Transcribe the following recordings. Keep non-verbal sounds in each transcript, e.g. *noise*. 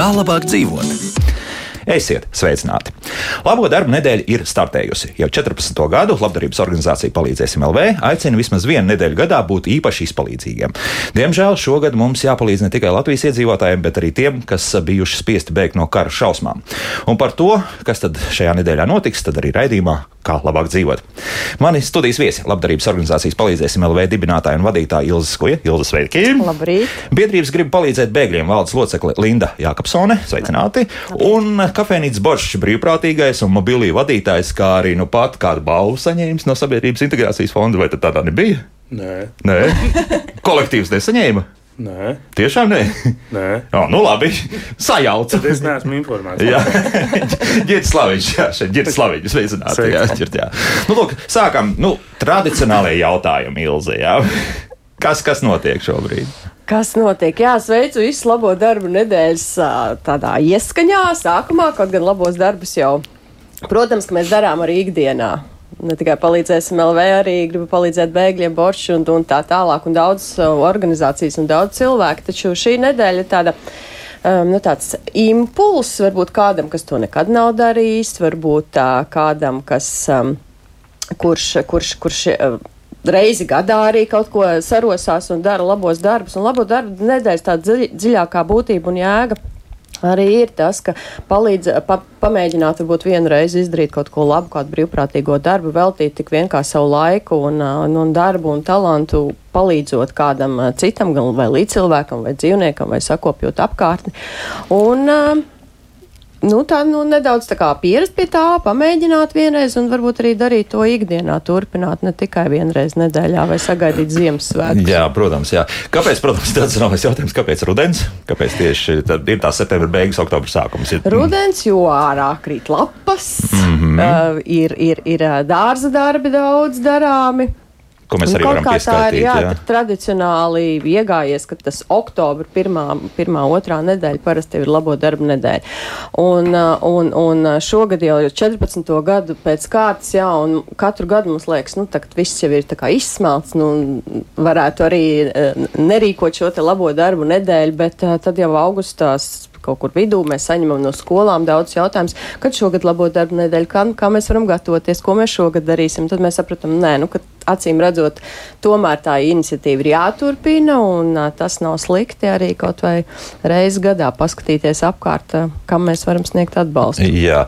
Kā labāk dzīvot? Esiet sveicināti! Labo darbu nedēļa ir startējusi. Jau 14. gadu labdarības organizācija Palīdzēsim LV aicina vismaz vienu nedēļu gadā būt īpaši izpalīdzīgiem. Diemžēl šogad mums jāpalīdz ne tikai Latvijas iedzīvotājiem, bet arī tiem, kas bijuši spiesti bēgt no kara šausmām. Un par to, kas tad šajā nedēļā notiks, tad arī raidījumā kā labāk dzīvot. Mani studijas viesi labdarības organizācijas Palīdzēsim LV dibinātāja un vadītāja Ilza Skuja. Ilza, sveiki! Labrīt! Biedrības grib palīdzēt bēgļiem valdes locekle Linda Jākapsone, sveicināti, un kafejnīcas boršs brīvprātīgais un mobilī vadītājs, kā arī nu pat kādu balvu saņēmis no Sabiedrības integrācijas fonda, vai tad tādā nebija? Nē, Nē, *laughs* kolektīvs nesaņēma. nē, Tiešām nē. nē. *laughs* O, nu labi, sajauca. Tad es neesmu informēts. Jā, *laughs* Girts Slaviņš, jā, šeit Girts Slaviņš, sveicināti. Jā, ģirt, jā. Nu, lūk, sākam, nu, tradicionālie jautājumi, Ilze, jā. Kas, kas notiek šobrīd? Kas notiek? Jā, sveicu visus labo darbu nedēļas tādā ieskaņā, sākumā, kaut gan labos darbus jau, protams, ka mēs darām arī ikdienā. Ne tikai palīdzēsim LV, arī gribu palīdzēt bēgļiem, boršu un, un tā tālāk, un daudz organizācijas un daudz cilvēku. Taču šī nedēļa ir tāda. Um, nu, tāds impulss varbūt kādam, kas to nekad nav darījis, varbūt tā, kādam, kas, um, kurš, kurš, kurš uh, reizi gadā arī kaut ko sarosās un dara labos darbus. Un labo darbu nedēļas tā dziļ, dziļākā būtība un jēga. Arī ir tas, ka palīdz pa, pamēģināt, varbūt vienu reizi izdarīt kaut ko labu, kādu brīvprātīgo darbu, veltīt tik vien kā savu laiku un, un, un darbu un talantu, palīdzot kādam citam, gan vai līdzcilvēkam, vai dzīvniekam, vai sakopjot apkārtni. Un, ā, Nu, tā nu, nedaudz tā kā pierast pie tā, pamēģināt vienreiz, un varbūt arī darīt to ikdienā, turpināt ne tikai vienreiz nedēļā vai sagaidīt Ziemassvētku. Jā, protams, jā. Kāpēc, protams, tāds ir novais jautājums, kāpēc rudens? Kāpēc tieši tad ir tā septembra beigas, oktobra sākums? Ir, Rudens, jo ārā krīt lapas, mm -hmm. uh, ir, ir, ir ā, dārza darbi daudz darāmi. Ko mēs Nu, arī varam tā ir pieskaitīt. jā, Jā. tradicionāli iegājies, ka tas oktobra pirmā, pirmā otrā nedēļa parasti ir labo darbu nedēļa. Un, uh, un, un uh, šogad jau ir 14. gadu pēc kārtas, jā, un katru gadu mums liekas, nu, tagad viss jau ir tā kā izsmelts, nu, varētu arī uh, nerīkot šo te labo darbu nedēļu, bet tad jau augustās kaut kur vidū mēs saņemam no skolām daudz jautājumus, kad šogad labo darbu nedēļu, kā, kā mēs varam gatavoties, ko mēs šogad darīsim. Tad mēs sapratam, nē, nu, ka acīm redzot, tomēr tā iniciatīva ir jāturpina, un tas nav slikti arī kaut vai reizi gadā paskatīties apkārt, kam mēs varam sniegt atbalstu. Jā,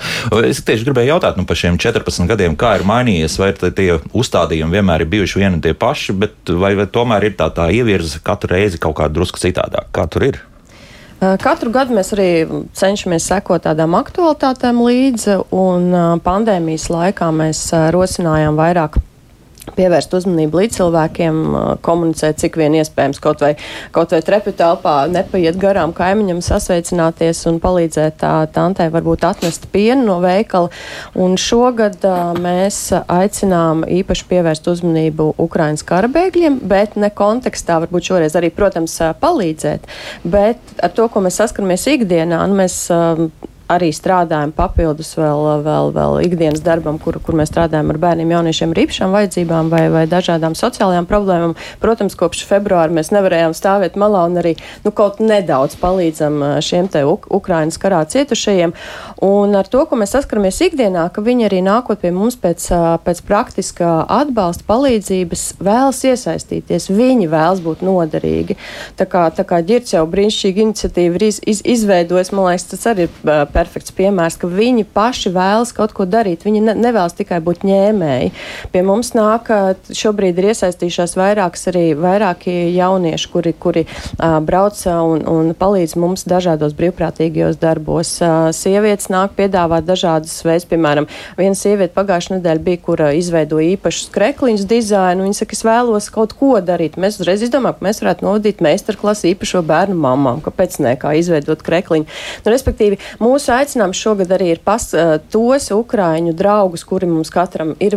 es tieši gribēju jautāt nu, par šiem 14 gadiem, kā ir mainījies, vai tie uzstādījumi vienmēr ir bijuši vieni un tie paši, bet vai, vai tomēr ir tā, tā ievirza katru reizi kaut kā drusku citādāk? Kā tur ir? Katru gadu mēs arī cenšamies sekot tādām aktualitātēm līdzi, un pandēmijas laikā mēs rosinājām vairāk pievērst uzmanību līdz cilvēkiem, ā, komunicēt, cik vien iespējams, kaut vai, kaut vai trepu telpā nepaiet garām kaimiņam, sasveicināties un palīdzēt tā tantei varbūt atnest pienu no veikala. Un šogad ā, mēs aicinām īpaši pievērst uzmanību Ukrainas kara bēgļiem, bet ne kontekstā, varbūt šoreiz arī, protams, ā, palīdzēt, bet ar to, ko mēs saskaramies ikdienā, nu, mēs ā, arī strādājam papildus vēl, vēl, vēl ikdienas darbam, kur, kur mēs strādājam ar bērniem, jauniešiem ar īpašām vajadzībām vai, vai dažādām sociālajām problēmām. Protams, kopš februāra mēs nevarējām stāvēt malā un arī nu, kaut nedaudz palīdzam šiem te Uk Ukrainas karā cietušajiem. Un ar to, ko mēs saskaramies ikdienā, ka viņi arī nākot pie mums pēc, pēc praktiskā atbalsta palīdzības vēlas iesaistīties. Viņi vēlas būt noderīgi. Tā kā, tā kā ģirts jau brīnišķīgi iniciatīva ir iz, iz, izveidojis, man liekas, tas arī ir perfekts piemērs, ka viņi paši vēlas kaut ko darīt. Viņi ne, nevēlas tikai būt ņēmēji. Pie mums nāk, šobrīd ir iesaistījušās vairākas arī vairāki jaunieši, kuri, kuri uh, brauc un, un palīdz mums dažādos brīvprātīgajos darbos. Uh, sievietes nāk piedāvāt dažādas veids, piemēram, viena sieviete pagājušajā nedēļā bija, kura izveidoja īpašus krekliņus dizainu. Viņa saka, es vēlos kaut ko darīt. Mēs uzreiz izdomājām, ka mēs varētu novadīt meistarklasu īpašo bērnu mamām. Kāpēc ne? Kā izveidot krekliņu. Nu, respektīvi, mūsu aicinājums šogad arī ir pas, tos ukraiņu draugus, kuri mums katram ir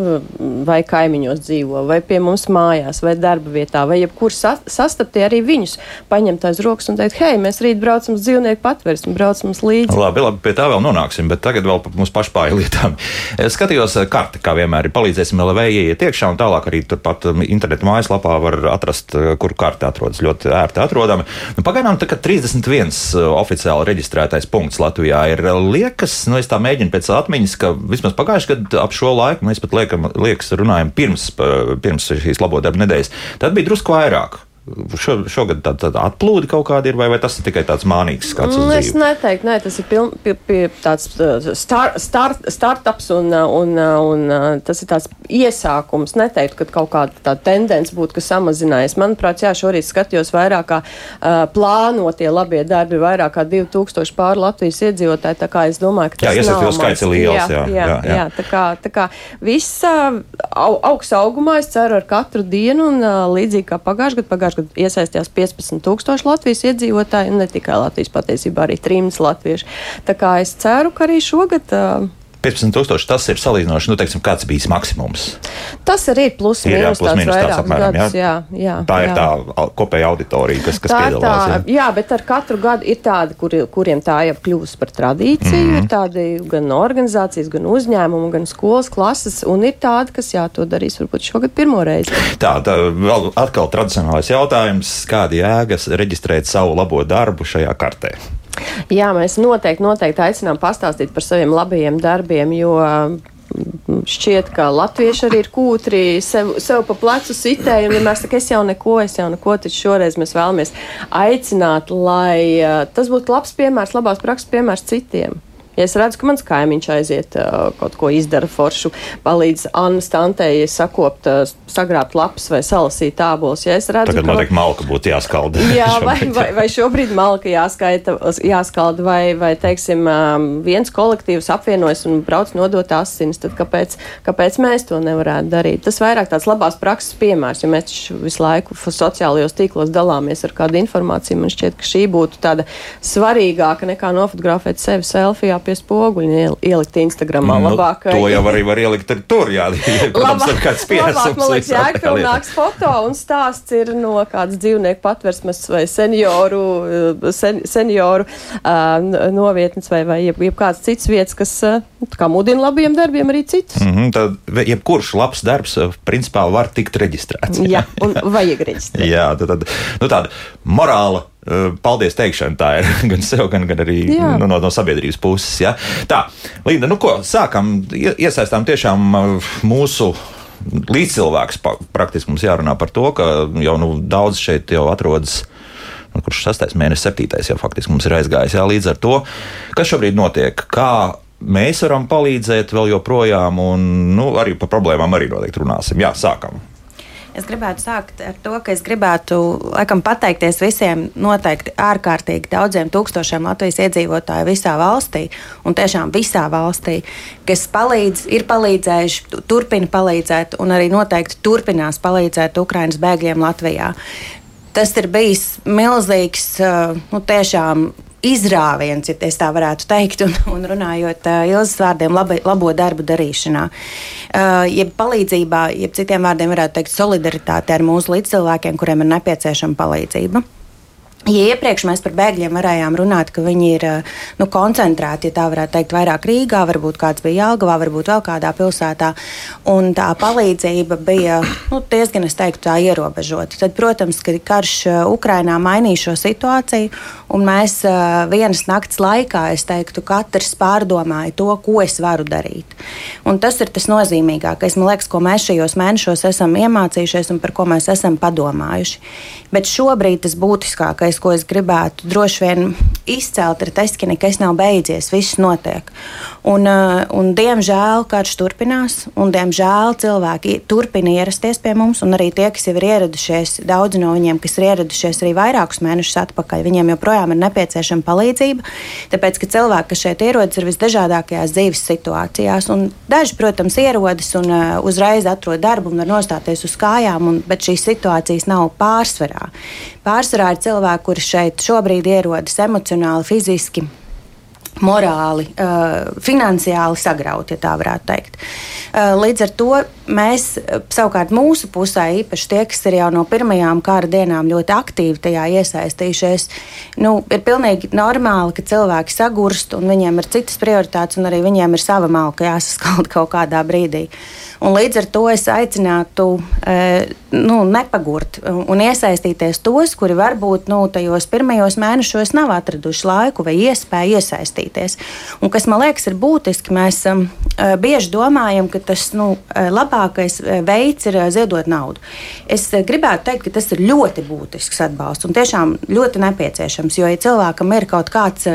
vai kaimiņos dzīvo, vai pie mums mājās, vai darba vietā, vai jebkur sa sastapti arī viņus, paņemt aiz rokas un teikt, hei, mēs rīt braucam uz dzīvnieku patversmi, braucam mums līdzi. Labi, labi, pie tā vēl nonāksim, bet tagad vēl mūsu pašpāju lietām. Es skatījos karti, kā vienmēr ir palīdzēsim LV ieiet iekšā, un tālāk arī turpat internetu mājaslapā var atrast, kur karti atrodas ļoti ērti atrodami. Nu, pagaidām tā kā 31 oficiāli reģistrētais punkts Latvijā ir liekas, nu es tā mēģinu pēc atmiņas, ka vismaz pagājušajā gadā ap šo laiku mēs pat liekam, liekas runājam pirms, pirms šīs labo darba nedēļas. Tad bija drusku vairāk. Šo, šogad tāda tā, tā atplūde kaut kāda ir, vai, vai tas ir tikai tāds mānīgs skats? Mm, es neteiktu, nē, tas ir piln, pie, pie, tāds start, start, startups un, un, un, un tas ir tāds iesākums. Neteiktu, ka kaut kāda tā tendence būtu, ka samazinājies. Manuprāt, jā, šorīt skatījos vairāk kā uh, plānotie labie darbi, vairāk kā 2000 pār Latvijas iedzīvotāji. Tā kā es domāju, ka tas jā, iesaistījos skaits ir liels. Jā, jā, jā, jā. jā tā kā, tā kā viss uh, au, augsts augumā, es ceru, ar katru dienu un uh, līdzīgi kā pagājušajā gadā, pagājušajā gadā iesaistījās 15,000 Latvijas iedzīvotāji, un ne tikai Latvijas, patiesībā arī trījus latvieši. Tā kā es ceru, ka arī šogad. Uh, 15,000 tas ir salīdzinoši, nu, teiksim, kāds bijis maksimums. Tas arī ir plus mīnus, tā ir jā. tā kopēja auditorija, kas, kas tā piedalās. Tā, jā. jā, bet ar katru gadu ir tādi, kuri, kuriem tā jau kļūst par tradīciju. Mm. Ir tādi gan organizācijas, gan uzņēmumi, gan skolas klases, un ir tādi, kas jā, to darīs varbūt šogad pirmo reizi. Tā, tā vēl atkal tradicionālais jautājums, kāda jēgas reģistrēt savu labo darbu šajā kartē? Jā, mēs noteikti, noteikti aicinām pastāstīt par saviem labajiem darbiem, jo šķiet, ka latvieši arī ir kūtri sev, sev pa plecu sitēji, un vienmēr saka, es jau neko, es jau neko, taču šoreiz mēs vēlamies aicināt, lai uh, tas būtu labs piemērs, labās prakses piemērs citiem. Ja es redzu, ka mans kaimiņš aiziet kaut ko izdara foršu, palīdz Annas tantei sakopt, sagrābt lapas vai salasīt tābolus. Ja es redzu, Tagad ka man liekas, malka būtu jāskalda. *laughs* Jā, *laughs* vai, vai, vai šobrīd malka jāskaita, jāskalda, vai, vai teiksim, viens kolektīvs apvienojas un brauc nodot asinis, tad kāpēc, kāpēc mēs to nevarētu darīt? Tas vairāk tāds labās prakses piemērs, ja mēs visu laiku sociālajos tīklos dalāmies ar kādu informāciju, man šķiet, ka šī būtu tāda svarīgāka nekā nofotografēt sevi selfijā pie spoguļa ielikt Instagramā. Nu, labāk, to jau arī var ielikt tur, jā, *laughs* protams, ir kāds piesums. Man liekas, jēgpilnāks foto un stāsts ir no kādas dzīvnieku patversmes vai senioru, sen, senioru uh, novietnes vai, vai jeb, jeb kāds cits vietas, kas uh, kā mudina labiem darbiem arī citus. Mm -hmm, tad jebkurš labs darbs principā var tikt reģistrēts. Jā, un vajag reģistrēt. *laughs* jā, tad, tad nu, tāda morāla paldies teikšana tā ir *laughs* gan sev, gan, gan arī Jā. nu, no, no sabiedrības puses. Ja? Tā, Līda, nu ko, sākam, iesaistām tiešām mūsu līdzcilvēks. Praktiski mums jārunā par to, ka jau nu, daudz šeit jau atrodas. Nu, kurš sastais mēnesis, septītais jau faktiski mums ir aizgājis. Jā, līdz ar to, kas šobrīd notiek, kā mēs varam palīdzēt vēl joprojām, un nu, arī par problēmām arī noteikti runāsim. Jā, sākam! Es gribētu sākt ar to, ka es gribētu laikam, pateikties visiem noteikti ārkārtīgi daudziem tūkstošiem Latvijas iedzīvotāju visā valstī, un tiešām visā valstī, kas palīdz, ir palīdzējuši, turpina palīdzēt, un arī noteikti turpinās palīdzēt Ukraiņas bēgļiem Latvijā. Tas ir bijis milzīgs, nu, tiešām izrāviens, ja tā varētu teikt, un, un runājot uh, Ilzas vārdiem, labi, labo darbu darīšanā. Uh, jeb palīdzībā, jeb citiem vārdiem varētu teikt, solidaritāte ar mūsu līdzcilvēkiem, kuriem ir nepieciešama palīdzība. Ja iepriekš mēs par bēgļiem varējām runāt, ka viņi ir nu, koncentrēti, ja tā varētu teikt, vairāk Rīgā, varbūt kāds bija Jālgavā, varbūt vēl kādā pilsētā, un tā palīdzība bija nu, diezgan, es teiktu, tā ierobežota. Tad, protams, ka karš Ukrainā mainīja šo situāciju, un mēs vienas nakts laikā, es teiktu, katrs pārdomāja to, ko es varu darīt. Un tas ir tas nozīmīgākais, man liekas, ko mēs šajos mēnešos esam iemācījušies un par ko mēs esam padomājuši. Bet šobrīd tas būtiskākais ko es gribētu droši vien izcelt, ir tas, ka nekas nav beidzies, viss notiek. Un, un diemžēl karš turpinās, un diemžēl cilvēki turpina ierasties pie mums, un arī tie, kas jau ir ieradušies, daudzi no viņiem, kas ir ieradušies arī vairākus mēnešus atpakaļ, viņiem joprojām ir nepieciešama palīdzība. Tāpēc, ka cilvēki, kas šeit ierodas, ir visdažādākajās dzīves situācijās, un daži, protams, ierodas un uh, uzreiz atrod darbu un var nostāties uz kājām, un, bet šīs situācijas nav pārsvarā. Pārsvarā ir cilvēki, kuri šeit šobrīd ierodas emocionāli, fiziski morāli, finansiāli sagrauti, ja tā varētu teikt. Līdz ar to mēs, savukārt, mūsu pusē, īpaši tie, kas ir jau no pirmajām kara dienām ļoti aktīvi tajā iesaistījušies, nu, ir pilnīgi normāli, ka cilvēki sagurst un viņiem ir citas prioritātes, un arī viņiem ir sava malka jāsaskalda *laughs* kaut kādā brīdī. Un līdz ar to es aicinātu nu, nepagurt un iesaistīties tos, kuri varbūt nu, tajos pirmajos mēnešos nav atraduši laiku vai iespēju iesaistīties. Un kas man liekas ir būtiski, mēs e, bieži domājam, ka tas nu, e, labākais veids ir ziedot naudu. Es gribētu teikt, ka tas ir ļoti būtisks atbalsts un tiešām ļoti nepieciešams. Jo, ja cilvēkam ir kaut kāds,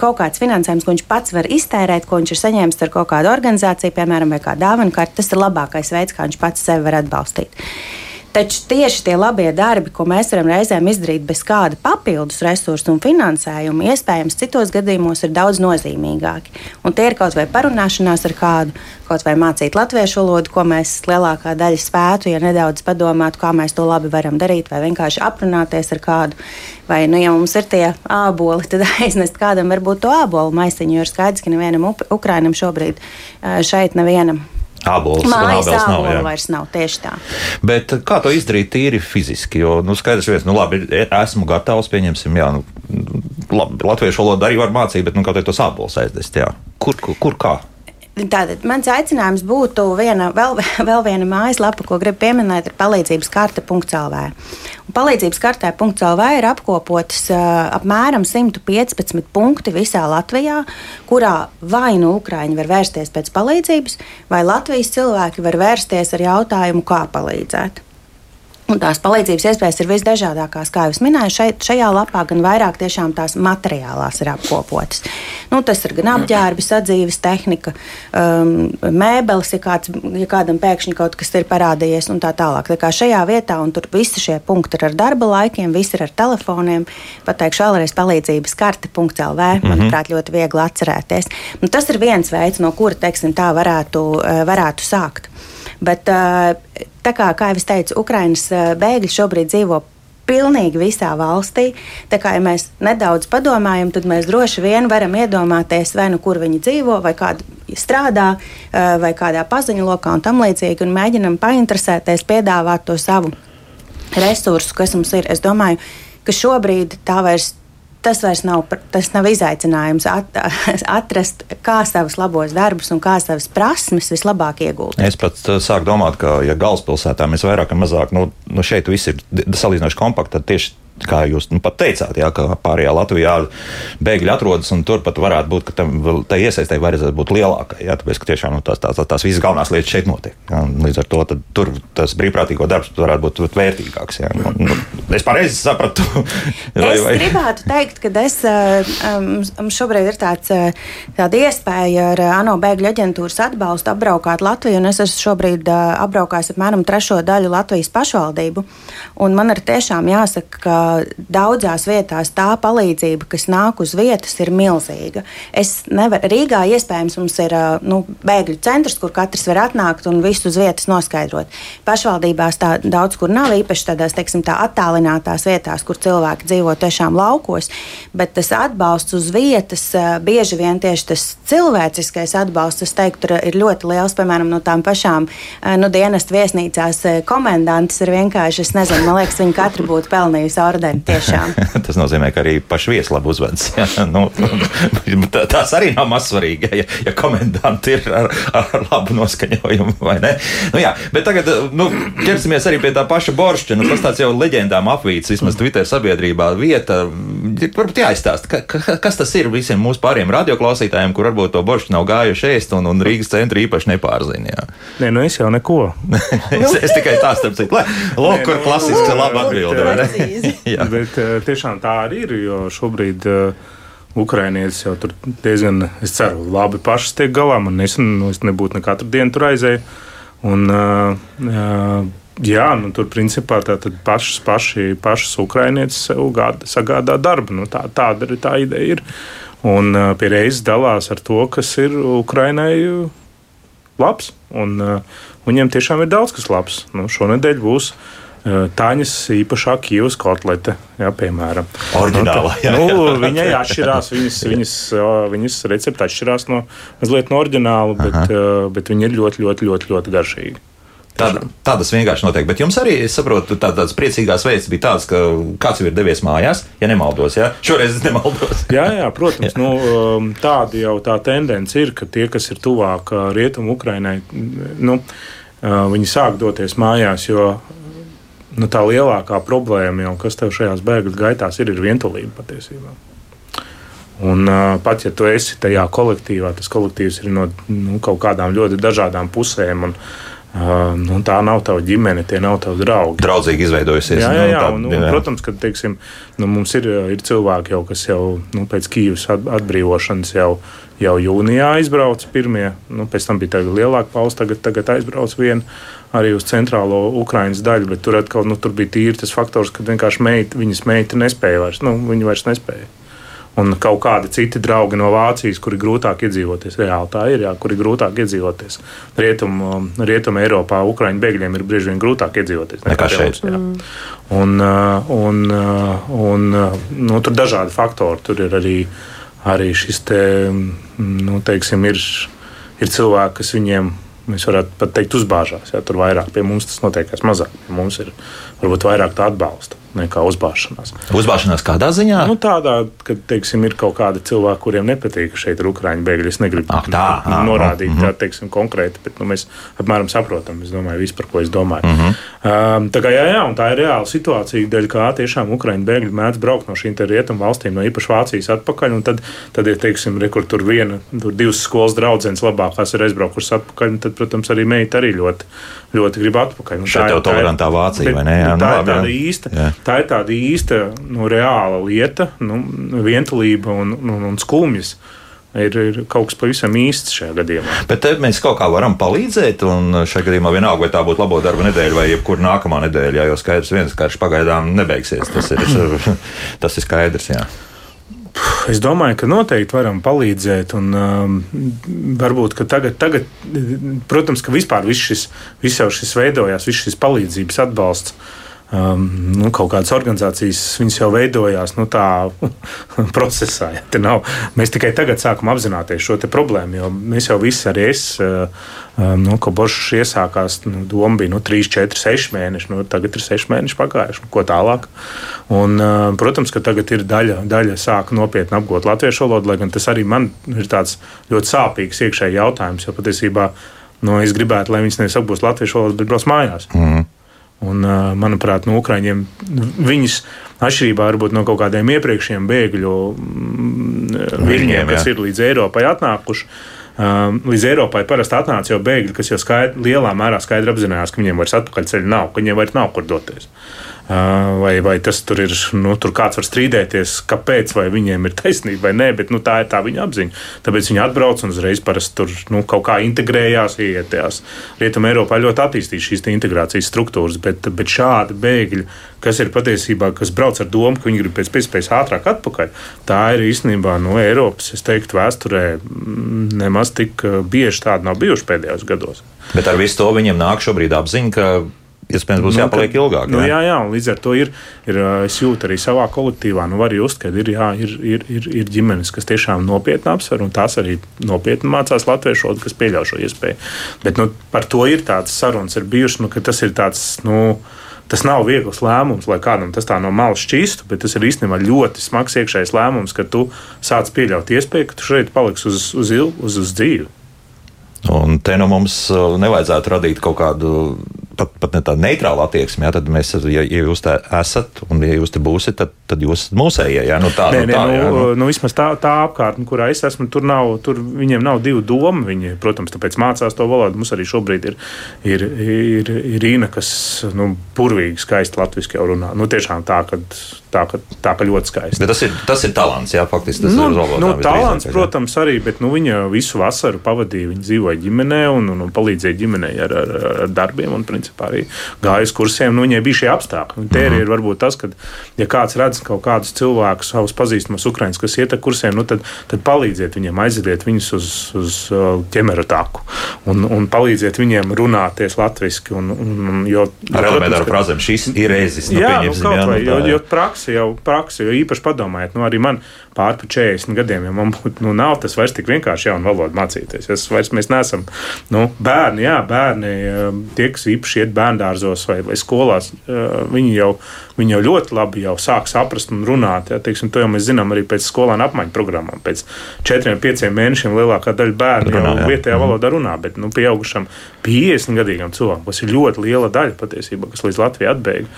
kaut kāds finansējums, ko viņš pats var iztērēt, ko viņš ir saņēmis ar kaut kādu organizāciju, piemēram, vai kā dāvanu, savukārt tas ir labākais veids, kā viņš pats sevi var atbalstīt. Taču tieši tie labie darbi, ko mēs varam reizēm izdarīt bez kāda papildus resursu un finansējuma, iespējams, citos gadījumos ir daudz nozīmīgāki. Un tie ir kaut vai parunāšanās ar kādu, kaut vai mācīt latviešu valodu, ko mēs lielākā daļa spētu, ja nedaudz padomātu, kā mēs to labi varam darīt, vai vienkārši aprunāties ar kādu. Vai, nu, ja mums ir tie āboli, *laughs* tad aiznest kādam varbūt to ābolu maisiņu, jo ir skaidrs, ka nevienam Ukrainam šobrīd šeit nevienam Ābols, Mājas ābols nav, jā. vairs nav tieši tā. Bet kā to izdarīt tīri fiziski? Jo, nu, skaidrs, viens, nu, labi, esmu gatavs, pieņemsim, jā, nu, labi, latviešu valodu arī var mācīt, bet, nu, kā tos ābols aizdest, jā. Kur, kur, kur kā? Tātad mans aicinājums būtu viena, vēl, *laughs* vēl viena mājaslapa, ko gribu pieminēt, ir palīdzības karte.lv. Palīdzības kartē.lv ir apkopotas uh, apmēram 115 punkti visā Latvijā, kurā vai nu Ukrāņi var vērsties pēc palīdzības, vai Latvijas cilvēki var vērsties ar jautājumu, kā palīdzēt. Un tās palīdzības iespējas ir visdažādākās, kā jau minēju, šeit, šajā lapā gan vairāk tiešām tās materiālās ir apkopotas. Nu, tas ir gan apģērbi, sadzīves tehnika, um, mēbeles, ja, kāds, ja kādam pēkšņi kaut kas ir parādījies un tā tālāk. Tā kā šajā vietā, un tur visi šie punkti ir ar darba laikiem, visi ir ar telefoniem, pateikšu vēlreiz palīdzības karte.lv, mm -hmm. manuprāt, ļoti viegli atcerēties. Un tas ir viens veids, no kura, teiksim, tā varētu, eh, varētu sākt. Bet, tā kā, kā jau es teicu, Ukraiņas bēgļi šobrīd dzīvo pilnīgi visā valstī. Tā kā ja mēs nedaudz padomājam, tad mēs droši vien varam iedomāties, vai nu kur viņi dzīvo, vai kāda strādā, vai kādā paziņu lokā un tam līdzīgi, un mēģinam painteresēties, piedāvāt to savu resursu, kas mums ir. Es domāju, ka šobrīd tā vairs tas vairs nav, tas nav izaicinājums at, *laughs* atrast, kā savus labos darbus un kā savas prasmes vislabāk iegūt. Es pat uh, sāku domāt, ka, ja galvaspilsētā mēs vairāk vai mazāk, nu, nu šeit viss ir salīdzinoši kompakti, tad tieši kā jūs nu, pat teicāt, jā, ka pārējā Latvijā bēgļi atrodas, un tur pat varētu būt, ka tam tā iesaistē vajadzētu būt lielākai. Jā, tāpēc, ka tiešām nu, tās, tās, tās visas galvenās lietas šeit notiek. Jā, līdz ar to tur tas brīvprātīgo darbs varētu būt, būt vērtīgāks. Jā. Nu, nu, es pareizi sapratu. vai, *laughs* vai? Es gribētu teikt, ka es, um, šobrīd ir tāds, tāda iespēja ar ANO bēgļu aģentūras atbalstu apbraukāt Latviju, un es esmu šobrīd apbraukājis apmēram trešo daļu Latvijas pašvaldību. Un man ir tiešām jāsaka, ka daudzās vietās tā palīdzība, kas nāk uz vietas, ir milzīga. Es nevaru, Rīgā iespējams mums ir nu, bēgļu centrs, kur katrs var atnākt un visu uz vietas noskaidrot. Pašvaldībās tā daudz kur nav, īpaši tādās teiksim, tā attālinātās vietās, kur cilvēki dzīvo tiešām laukos, bet tas atbalsts uz vietas bieži vien tieši tas cilvēciskais atbalsts, es teiktu, ir ļoti liels. Piemēram, no tām pašām nu, dienestu viesnīcās komendantes ir vienkārši, es nezinu, man liekas, viņi katru būtu pelnījusi ordeni. *laughs* tas nozīmē, ka arī paši viesi labi uzvedas. *laughs* nu, *laughs* tās arī nav mazsvarīgi, ja, ja komendanti ir ar, ar labu noskaņojumu. Nu, jā, bet tagad nu, ķersimies arī pie tā paša boršķa. Nu, tas tāds jau leģendām apvīts, vismaz Twitter sabiedrībā vieta. Varbūt jāizstāsta, ka, ka, kas tas ir visiem mūsu pāriem radioklausītājiem, kur varbūt to boršķu nav gājuši ēst un, un Rīgas centra īpaši nepārzina. Nē, nu es jau neko. *laughs* es, es tikai tā starp citu. Lūk, kur klasiski laba atbilde. *laughs* Bet eh, tiešām tā arī ir, jo šobrīd uh, Ukrainietis jau tur diezgan, es ceru, labi pašas tiek galā. Man nesen, nu, es nebūtu ne katru dienu tur aizēju. Un, uh, uh, Jā, nu, tur principā pašas, paši, pašas ukrainietis sev gāda, sagādā darbu. Nu, tā, tāda ir tā ideja. Ir. Un uh, pie reizes dalās ar to, kas ir Ukrainai labs. Un, uh, viņiem tiešām ir daudz kas labs. Nu, šonadēļ būs uh, Taņas īpašā kīvas kotlete, jā, piemēram. Oriģinālā, nu, jā. Nu, viņai atšķirās, viņas, viņas, viņas recepte atšķirās no mazliet no oriģināla, bet, Aha. bet viņi ir ļoti, ļoti, ļoti, ļoti garšīgi. Tāda, tādas vienkārši notiek. Bet jums arī, es saprotu, tā, tādas priecīgās vēstis bija tādas, ka kāds jau ir devies mājās, ja nemaldos. Ja? Šoreiz es nemaldos. jā, jā, protams. *laughs* jā. Nu, um, tāda jau tā tendence ir, ka tie, kas ir tuvāk uh, rietumu Ukrainai, nu, uh, viņi sāk doties mājās, jo nu, tā lielākā problēma, jau, kas tev šajās bēgļu gaitās ir, ir vientulība patiesībā. Un, uh, pat ja tu esi tajā kolektīvā, tas kolektīvs ir no nu, kaut kādām ļoti dažādām pusēm. Un, uh, Uh, nu, tā nav tava ģimene, tie nav tavi draugi. Draudzīgi izveidojusies. Jā, jā, jā, nu, tā, un, un, protams, ka teiksim, nu, mums ir, ir cilvēki, jau, kas jau nu, pēc Kīivas atbrīvošanas jau, jau jūnijā aizbrauca pirmie. Nu, pēc tam bija lielāka pauze, tagad, tagad aizbrauc viena arī uz centrālo Ukraiņas daļu, bet tur atkal nu, tur bija tīri tas faktors, ka vienkārši meit, viņas meita nespēja vairs. Nu, viņa vairs nespēja un kaut kādi citi draugi no Vācijas, kuri grūtāk iedzīvoties. Reāli tā ir, jā, kuri grūtāk iedzīvoties. Rietumē, um, rietum Eiropā, Ukraiņu bēgļiem ir bieži vien grūtāk iedzīvoties nekā šeit. Mm. Un, uh, un, uh, un, uh, nu, tur ir dažādi faktori. Tur ir arī, arī šis te, mm, nu, teiksim, ir, ir cilvēki, kas viņiem, mēs varētu pat teikt, uzbāžās. Jā, tur vairāk pie mums tas notiekās mazāk. Pie mums ir varbūt vairāk tā atbalsta nekā uzbāšanās. Uzbāšanās kādā ziņā? Nu, tādā, ka teiksim, ir kaut kādi cilvēki, kuriem nepatīk, ka šeit ir ukrāņu bēgļi. Es negribu Ak, tā, à, norādīt mm -hmm. tā teiksim, konkrēti, bet nu, mēs apmēram saprotam, es domāju, visu, par ko es domāju. Mm -hmm. um, tā, kā, jā, jā, tā ir reāla situācija, dēļ kā tiešām ukrāņu bēgļi mēdz braukt no šīm rietumu valstīm, no īpaši Vācijas atpakaļ. Tad, tad ja teiksim, re, kur tur viena, tur divas skolas draudzenes labākās ir aizbraukušas atpakaļ, tad, protams, arī meita arī ļoti, ļoti grib atpakaļ. Un tā ir tolerantā Vācija, vai ne? Jā, tā nu, ir tāda īsta. Jā tā ir tāda īsta, nu, reāla lieta, nu, vientulība un, un, un skumjas. Ir, ir kaut kas pavisam īsts šajā gadījumā. Bet mēs kaut kā varam palīdzēt, un šajā gadījumā vienalga, vai tā būtu labo darba nedēļa vai jebkura nākamā nedēļa, jā, jo skaidrs, viens karš pagaidām nebeigsies. Tas ir, *clears throat* tas ir skaidrs. Jā. Es domāju, ka noteikti varam palīdzēt. Un, um, varbūt tagad, tagad, protams, ka vispār viss šis, viss šis veidojās, viss šis palīdzības atbalsts um, nu, kaut kādas organizācijas jau veidojās nu, tā *laughs* procesā. Ja, nav, mēs tikai tagad sākam apzināties šo problēmu, jo mēs jau visi, arī es, uh, um, nu, ka Bošs iesākās, nu, doma bija nu, 3, 4, 6 mēneši, nu, tagad ir 6 mēneši pagājuši, ko tālāk. Un, uh, protams, ka tagad ir daļa, daļa sāk nopietni apgūt latviešu valodu, lai gan tas arī man ir tāds ļoti sāpīgs iekšēji jautājums, jo patiesībā nu, es gribētu, lai viņas nevis apgūst latviešu valodu, bet brauc mājās. Mm. Un, manuprāt, no Ukrāņiem viņas atšķirībā no kaut kādiem iepriekšējiem bēgļu mm, viļņiem, kas ir līdz Eiropai atnākuši. Līdz Eiropai parasti atnāca jau bēgļi, kas jau skaidri, lielā mērā skaidri apzinājās, ka viņiem vairs atpakaļceļa nav, ka viņiem vairs nav kur doties. Vai, vai tas tur ir, nu, tur kāds var strīdēties, kāpēc, vai viņiem ir taisnība vai nē, bet nu, tā ir tā viņa apziņa. Tāpēc viņi atbrauc un uzreiz parasti tur nu, kaut kā integrējās, ietējās. Rietumē Eiropā ļoti attīstīts šīs integrācijas struktūras, bet, bet šādi bēgļi, kas ir patiesībā, kas brauc ar domu, ka viņi grib pēc iespējas ātrāk atpakaļ, tā ir īstenībā no Eiropas, es teiktu, vēsturē mm, nemaz tik bieži tādi nav bijuši pēdējos gados. Bet ar visu to viņiem nāk šobrīd apziņa, ka iespējams būs nu, jāpaliek ka, ilgāk. Nu, jā, jā, līdz ar to ir, ir es jūtu arī savā kolektīvā, nu, var just, ka ir, jā, ir, ir, ir, ir ģimenes, kas tiešām nopietni apsver, un tās arī nopietni mācās latviešu valodu, kas pieļauj šo iespēju. Bet nu, par to ir tāds sarunas ir bijušas, nu, ka tas ir tāds. Nu, Tas nav viegls lēmums, lai kādam tas tā no malas šķīstu, bet tas ir īstenībā ļoti smags iekšējs lēmums, ka tu sāc pieļaut iespēju, ka tu šeit paliksi uz, uz, uz, uz, dzīvi. Un te nu mums nevajadzētu radīt kaut kādu pat, pat ne tāda neitrāla attieksme. Jā, tad mēs, ja, ja jūs tā esat un ja jūs te būsiet, tad, tad jūs esat mūsējie. Jā, nu tā, nē, nu, tā, nē, jā, nu, nu. nu, vismaz tā, tā apkārtne, kurā es esmu, tur nav, tur viņiem nav divu domu. Viņi, protams, tāpēc mācās to valodu. Mums arī šobrīd ir, ir, ir, ir Rīna, kas nu, burvīgi skaisti latviešu runā. Nu, tiešām tā, ka, tā, ka, tā, ka ļoti skaisti. Bet tas ir, tas ir talants, jā, faktiski tas nu, ir valodā. Nu, talants, protams, arī, bet nu, viņa visu vasaru pavadīja. Viņa dzīvoja ģimenē un, un, un palīdzēja ģimenei ar, ar, ar darbiem un principā arī gāja uz kursiem, nu, viņai bija šie apstākļi. Un te mm -hmm. ir varbūt tas, ka, ja kāds redz, kaut kādus cilvēkus, savus pazīstamus ukraiņus, kas iet ar kursiem, nu tad, tad palīdziet viņiem, aiziet viņus uz, uz uh, ķemera taku un, un palīdziet viņiem runāties latviešu. Jo, ar elementāru frāzēm šis ir reizes. Nu, jā, nu, kaut vai, nu, jo, jo praksi jau, praksi, jo īpaši padomājiet, nu arī man pār 40 gadiem, ja man būtu, nu nav tas vairs tik vienkārši jaunu valodu mācīties. Es vairs mēs neesam, nu, bērni, jā, bērni, um, tie, kas īpaši iet bērndārzos vai, vai skolās, uh, viņi jau, viņi jau ļoti labi jau sāk saprast un runāt. Jā, teiksim, to jau mēs zinām arī pēc skolāna apmaiņu programmām. Pēc četriem, pieciem mēnešiem lielākā daļa bērnu runā, jau vietējā mhm. valodā runā, bet nu, pieaugušam 50 gadīgam cilvēkam, kas ir ļoti liela daļa patiesībā, kas līdz Latvijai atbēga.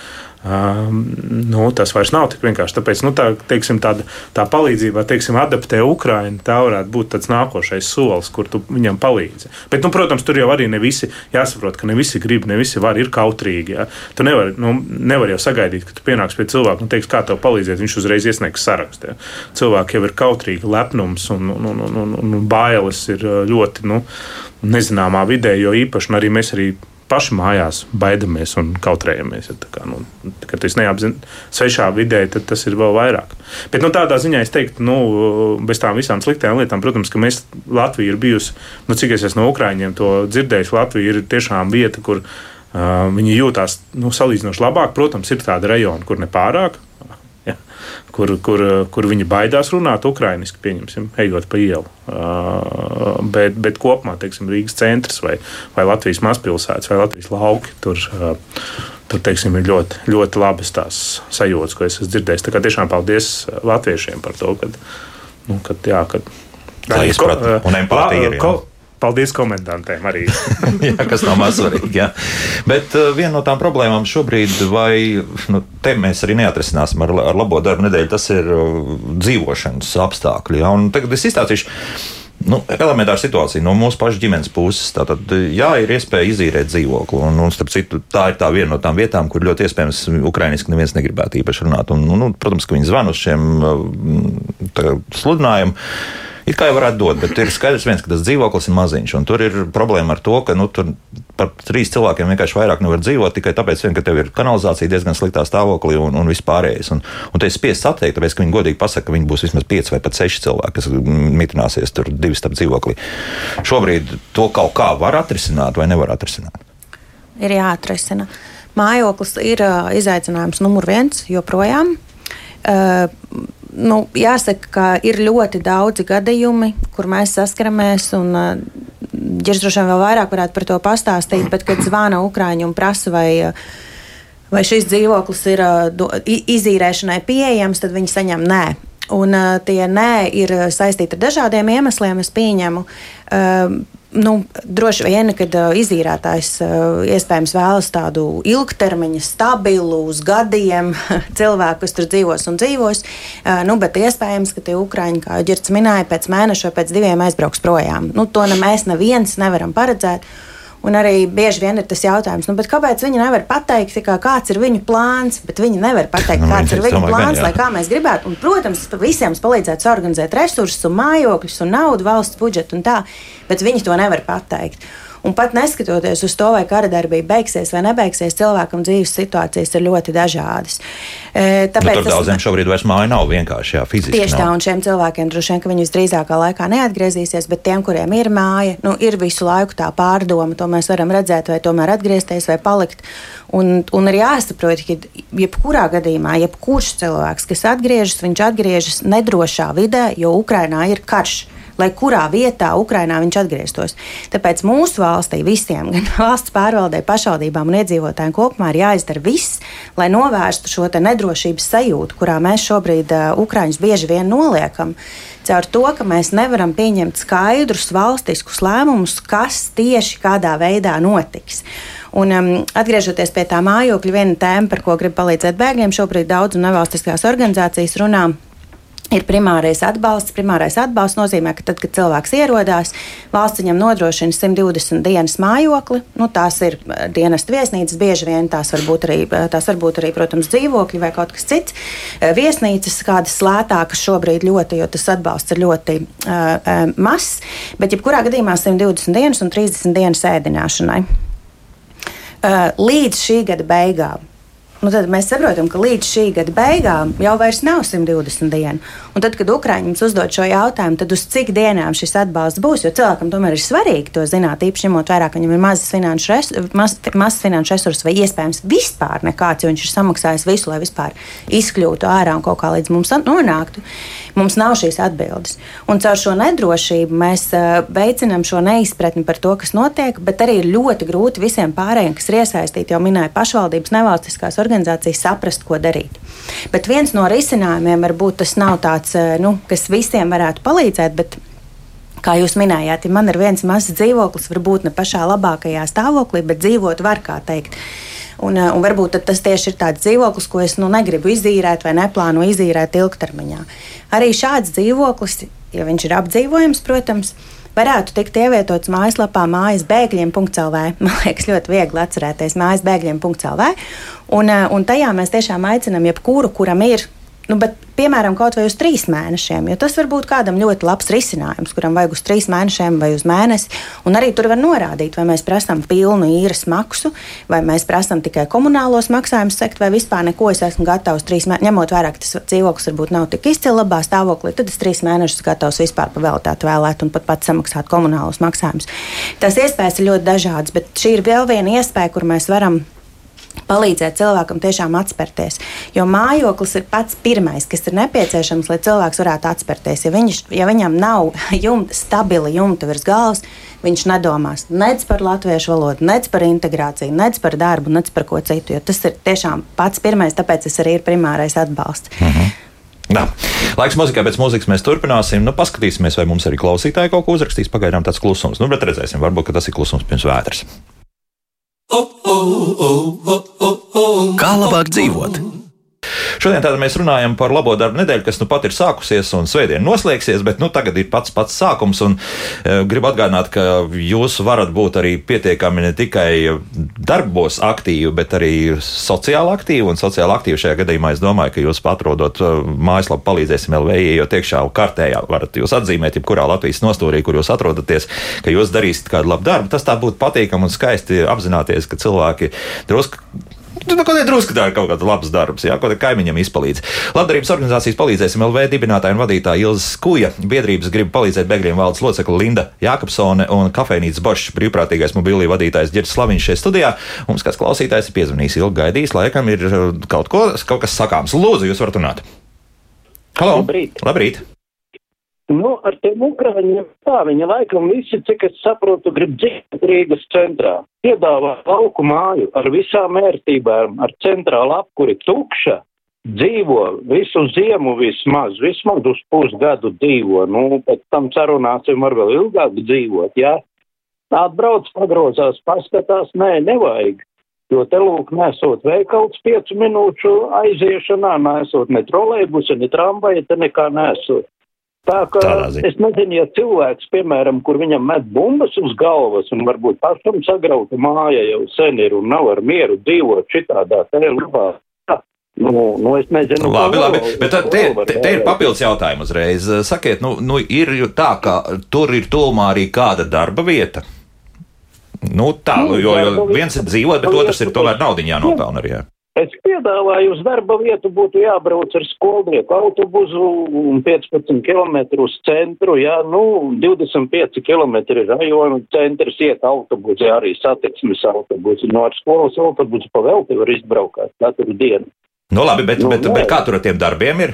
Um, nu, tas vairs nav tik vienkārši. Tāpēc nu, tā, teiksim, tāda, tā palīdzība, teiksim, adaptē Ukraiņu, tā varētu būt tāds nākošais solis, kur tu viņam palīdzi. Bet, nu, protams, tur jau arī ne visi jāsaprot, ka ne visi grib, ne visi var, ir kautrīgi. Ja? Tu nevari nu, nevar jau sagaidīt, ka tu pienāks pie cilvēka un teiks, kā tev palīdzēt. Viņš uzreiz iesniegs sarakstu. Ja? Cilvēki jau ir kautrīgi, lepnums un, un, un, un, un bailes ir ļoti nu, nezināmā vidē, jo īpaši arī mēs arī paši mājās baidamies un kautrējamies. Ja, kā, nu, kad tas neapzināti svešā vidē, tad tas ir vēl vairāk. Bet nu, tādā ziņā es teiktu, nu, bez tām visām sliktajām lietām, protams, ka mēs Latvija ir bijusi, nu, cik es esmu no Ukraiņiem to dzirdējis, Latvija ir tiešām vieta, kur uh, viņi jūtās nu, salīdzinoši labāk. Protams, ir tāda rajona, kur nepārāk kur, kur, kur viņi baidās runāt ukraiņiski, pieņemsim, ejot pa ielu. Uh, bet, bet kopumā, teiksim, Rīgas centrs vai, vai Latvijas mazpilsētas vai Latvijas lauki tur. Uh, tur teiksim, ir ļoti, ļoti labas tās sajūtas, ko es esmu dzirdējis. Tā kā tiešām paldies latviešiem par to, ka, nu, jā, kad, Tā izpratne un empātija. Jā. Paldies komendantiem arī. *laughs* jā, kas nav maz svarīgi. Jā. Bet uh, viena no tām problēmām šobrīd, vai nu, te mēs arī neatrisināsim ar, ar labo darbu nedēļu, tas ir uh, dzīvošanas apstākļi. Ja? Un tagad es izstāstīšu. Nu, elementāra situācija no mūsu pašu ģimenes puses. Tātad, jā, ir iespēja izīrēt dzīvokli. Un, un, starp citu, tā ir tā viena no tām vietām, kur ļoti iespējams ukraiņiski neviens negribētu īpaši runāt. Un, un, protams, ka viņi zvana uz šiem uh, sludinājumiem It kā jau varētu dot, bet ir skaidrs, viens, ka tas dzīvoklis ir maziņš. Tur ir problēma ar to, ka nu, tur par trīs cilvēkiem vienkārši vairāk nevar dzīvot tikai tāpēc, vien, ka tev ir kanalizācija diezgan sliktā stāvoklī un, un vispārējais. Un, un te ir spiests atteikt, tāpēc, ka viņi godīgi pasaka, ka viņi būs vismaz pieci vai pat seši cilvēki, kas mitināsies tur divi starp dzīvoklī. Šobrīd to kaut kā var atrisināt vai nevar atrisināt? Ir jāatrisina. Mājoklis ir uh, izaicinājums numur viens joprojām. Uh, nu, jāsaka, ka ir ļoti daudzi gadījumi, kur mēs saskaramies. Un, Ģirs droši vien vēl vairāk varētu par to pastāstīt, bet kad zvana Ukrāņi un prasa, vai, vai šis dzīvoklis ir izīrēšanai pieejams, tad viņi saņem nē. Un uh, tie nē ir saistīti ar dažādiem iemesliem, es pieņemu. Uh, nu, droši vien, kad uh, izīrētājs uh, iespējams vēlas tādu ilgtermiņa, stabilu, uz gadiem *laughs* cilvēku, kas tur dzīvos un dzīvos, uh, nu, bet iespējams, ka tie ukrāņi, kā Girts minēja, pēc mēneša vai pēc diviem aizbrauks projām. Nu, to ne mēs neviens nevaram paredzēt. Un arī bieži vien ir tas jautājums, nu, kāpēc viņi nevar pateikt, kā, kāds ir viņu plāns, bet viņi nevar pateikt, nu, kāds ir viņu plāns, gan, lai kā mēs gribētu. Un, protams, visiem palīdzētu organizēt resursus, un mājokļus, un naudu, valsts budžetu un tā, bet viņi to nevar pateikt. Un pat neskatoties uz to, vai kara darbība beigsies vai nebeigsies, cilvēkam dzīves situācijas ir ļoti dažādas. E, tāpēc nu, tur daudziem šobrīd vairs māja nav vienkārši jā, fiziski. Tieši nav. tā, un šiem cilvēkiem droši vien, ka viņi visdrīzākā laikā neatgriezīsies, bet tiem, kuriem ir māja, nu, ir visu laiku tā pārdoma, to mēs varam redzēt, vai tomēr atgriezties vai palikt. Un, un ir jāsaprot, ka jebkurā gadījumā, jebkurš cilvēks, kas atgriežas, viņš atgriežas nedrošā vidē, jo Ukrainā ir karš lai kurā vietā Ukrainā viņš atgrieztos. Tāpēc mūsu valstī visiem, gan *laughs* valsts pārvaldē, pašvaldībām un iedzīvotājiem kopumā ir jāizdara viss, lai novērstu šo nedrošības sajūtu, kurā mēs šobrīd uh, Ukraiņus bieži vien noliekam. Caur to, ka mēs nevaram pieņemt skaidrus valstiskus lēmumus, kas tieši kādā veidā notiks. Un, um, atgriežoties pie tā mājokļa, viena tēma, par ko grib palīdzēt bēgļiem, šobrīd daudz nevalstiskās organizācijas runā Ir primārais atbalsts. Primārais atbalsts nozīmē, ka tad, kad cilvēks ierodās, valsts viņam nodrošina 120 dienas mājokli. Nu, tās ir eh, dienas viesnīcas, bieži vien tās var būt arī, eh, tās var būt arī protams, dzīvokļi vai kaut kas cits. Eh, viesnīcas kādas lētākas šobrīd ļoti, jo tas atbalsts ir ļoti uh, mazs. Bet, jebkurā gadījumā, 120 dienas un 30 dienas ēdināšanai. Uh, līdz šī gada beigām nu tad mēs saprotam, ka līdz šī gada beigām jau nav 120 dienu. Un tad, kad Ukrāņi mums uzdod šo jautājumu, tad uz cik dienām šis atbalsts būs, jo cilvēkam tomēr ir svarīgi to zināt, īpaši ņemot vērā, ka viņam ir mazas finanšu, res, maz, mazas finanšu resursus vai iespējams vispār nekāds, jo viņš ir samaksājis visu, lai vispār izkļūtu ārā un kaut kā līdz mums nonāktu. Mums nav šīs atbildes. Un caur šo nedrošību mēs uh, veicinām šo neizpratni par to, kas notiek, bet arī ir ļoti grūti visiem pārējiem, kas ir iesaistīti, jau minēja pašvaldības, nevalstiskās organizācijas, saprast, ko darīt. Bet viens no risinājumiem varbūt tas nav tāds, uh, nu, kas visiem varētu palīdzēt, bet kā jūs minējāt, ja man ir viens mazs dzīvoklis, varbūt ne pašā labākajā stāvoklī, bet dzīvot var, kā teikt. Un, un varbūt tas tieši ir tāds dzīvoklis, ko es nu, negribu izīrēt vai neplānu izīrēt ilgtermiņā. Arī šāds dzīvoklis, ja viņš ir apdzīvojams, protams, varētu tikt ievietots mājaslapā mājas bēgļiem.clv. *laughs* Man liekas, ļoti viegli atcerēties mājas bēgļiem.clv. Un, un tajā mēs tiešām aicinām jebkuru, kuram ir Nu, bet, piemēram, kaut vai uz trīs mēnešiem, jo tas var būt kādam ļoti labs risinājums, kuram vajag uz trīs mēnešiem vai uz mēnesi. Arī tur var norādīt, vai mēs prasām pilnu īres maksu, vai mēs prasām tikai komunālos maksājumus sekt, vai vispār neko. Es esmu gatavs trīs mēnešus, ņemot vērā, ka tas dzīvoklis varbūt nav tik izcili labā stāvoklī, tad es trīs mēnešus gatavs vispār pavēlēt, vēlēt un pat pats samaksāt komunālos maksājumus. Tās iespējas ir ļoti dažādas, bet šī ir vēl viena iespēja, kur mēs varam palīdzēt cilvēkam tiešām atspērties. Jo mājoklis ir pats pirmais, kas ir nepieciešams, lai cilvēks varētu atspērties. Ja, viņš, ja viņam nav *laughs* jumta, stabila jumta virs galvas, viņš nedomās nec par latviešu valodu, nec par integrāciju, nec par darbu, nec par ko citu. Tas ir tiešām pats pirmais, tāpēc tas arī ir primārais atbalsts. Mhm. Nā. Laiks mūzikai, pēc mūzikas mēs turpināsim. Nu, paskatīsimies, vai mums arī klausītāji kaut ko uzrakstīs. Pagaidām tāds klusums. Nu, bet redzēsim, varbūt tas ir klusums pirms vētras. Kā labāk dzīvot? Šodien mēs runājam par labo darbu nedēļu, kas nu pat ir sākusies un svētdien noslēgsies, bet nu, tagad ir pats pats sākums. Un, e, gribu atgādināt, ka jūs varat būt arī pietiekami ne tikai darbos aktīvi, bet arī sociāli aktīvi. Un sociāli aktīvi šajā gadījumā es domāju, ka jūs atrodot e, mājaslapu palīdzēsim LV, jo tiekšā kartējā varat jūs atzīmēt, jebkurā Latvijas nostūrī, kur jūs atrodaties, ka jūs darīsiet kādu labu darbu. Tas tā būtu patīkami un skaisti apzināties, ka cilvēki drusku Nu, kaut kādā drusku ir kaut kāds labs darbs, jā, kaut kā kaimiņam izpalīdz. Labdarības organizācijas palīdzēsim LV dibinātāja un vadītāja Ilza Skuja, biedrības grib palīdzēt bēgļiem valdes locekli Linda Jākapsone un kafejnīcas Bošs, brīvprātīgais mobilī vadītājs Girts Slaviņš šeit studijā. Mums kāds klausītājs ir piezvanījis, ilgi gaidījis, laikam ir uh, kaut, ko, kaut kas sakāms. Lūdzu, jūs varat runāt. Halo! Labrīt! Labrīt. Nu, ar tiem ukrāņiem tā, viņi laikam visi, cik es saprotu, grib dzīvot Rīgas centrā. Piedāvā lauku māju ar visām ērtībām, ar centrālu apkuri tukša, dzīvo visu ziemu vismaz, vismaz uz pusgadu dzīvo, nu, pēc tam sarunāsim var vēl ilgāk dzīvot, jā. Atbrauc, pagrozās, paskatās, nē, nevajag. Jo te lūk, nesot veikals piecu minūšu aiziešanā, nesot ne trolēbusi, ne tramvaja, te nekā nesot. Tā kā es nezinu, ja cilvēks, piemēram, kur viņam met bumbas uz galvas un varbūt pašam sagrauta māja jau sen ir un nav ar mieru dzīvot šitādā tēlā. Nu, nu, es nezinu, labi, labi. Bet te, te, te ir papildus jautājums uzreiz. Sakiet, nu, nu ir tā, ka tur ir tūmā arī kāda darba vieta. Nu, tā, nu, jo, jo viens ir dzīvot, bet otrs ir tomēr naudiņā jānopelna arī. Jā. Es piedāvāju, uz darba vietu būtu jābrauc ar skolnieku autobusu un 15 km uz centru, jā, nu, 25 km rajonu centrs, iet autobusi, arī satiksmes autobusi, no ar skolas autobusu pa velti var izbraukāt katru dienu. Nu, labi, bet, nu, bet, bet kā tur ar tiem darbiem ir?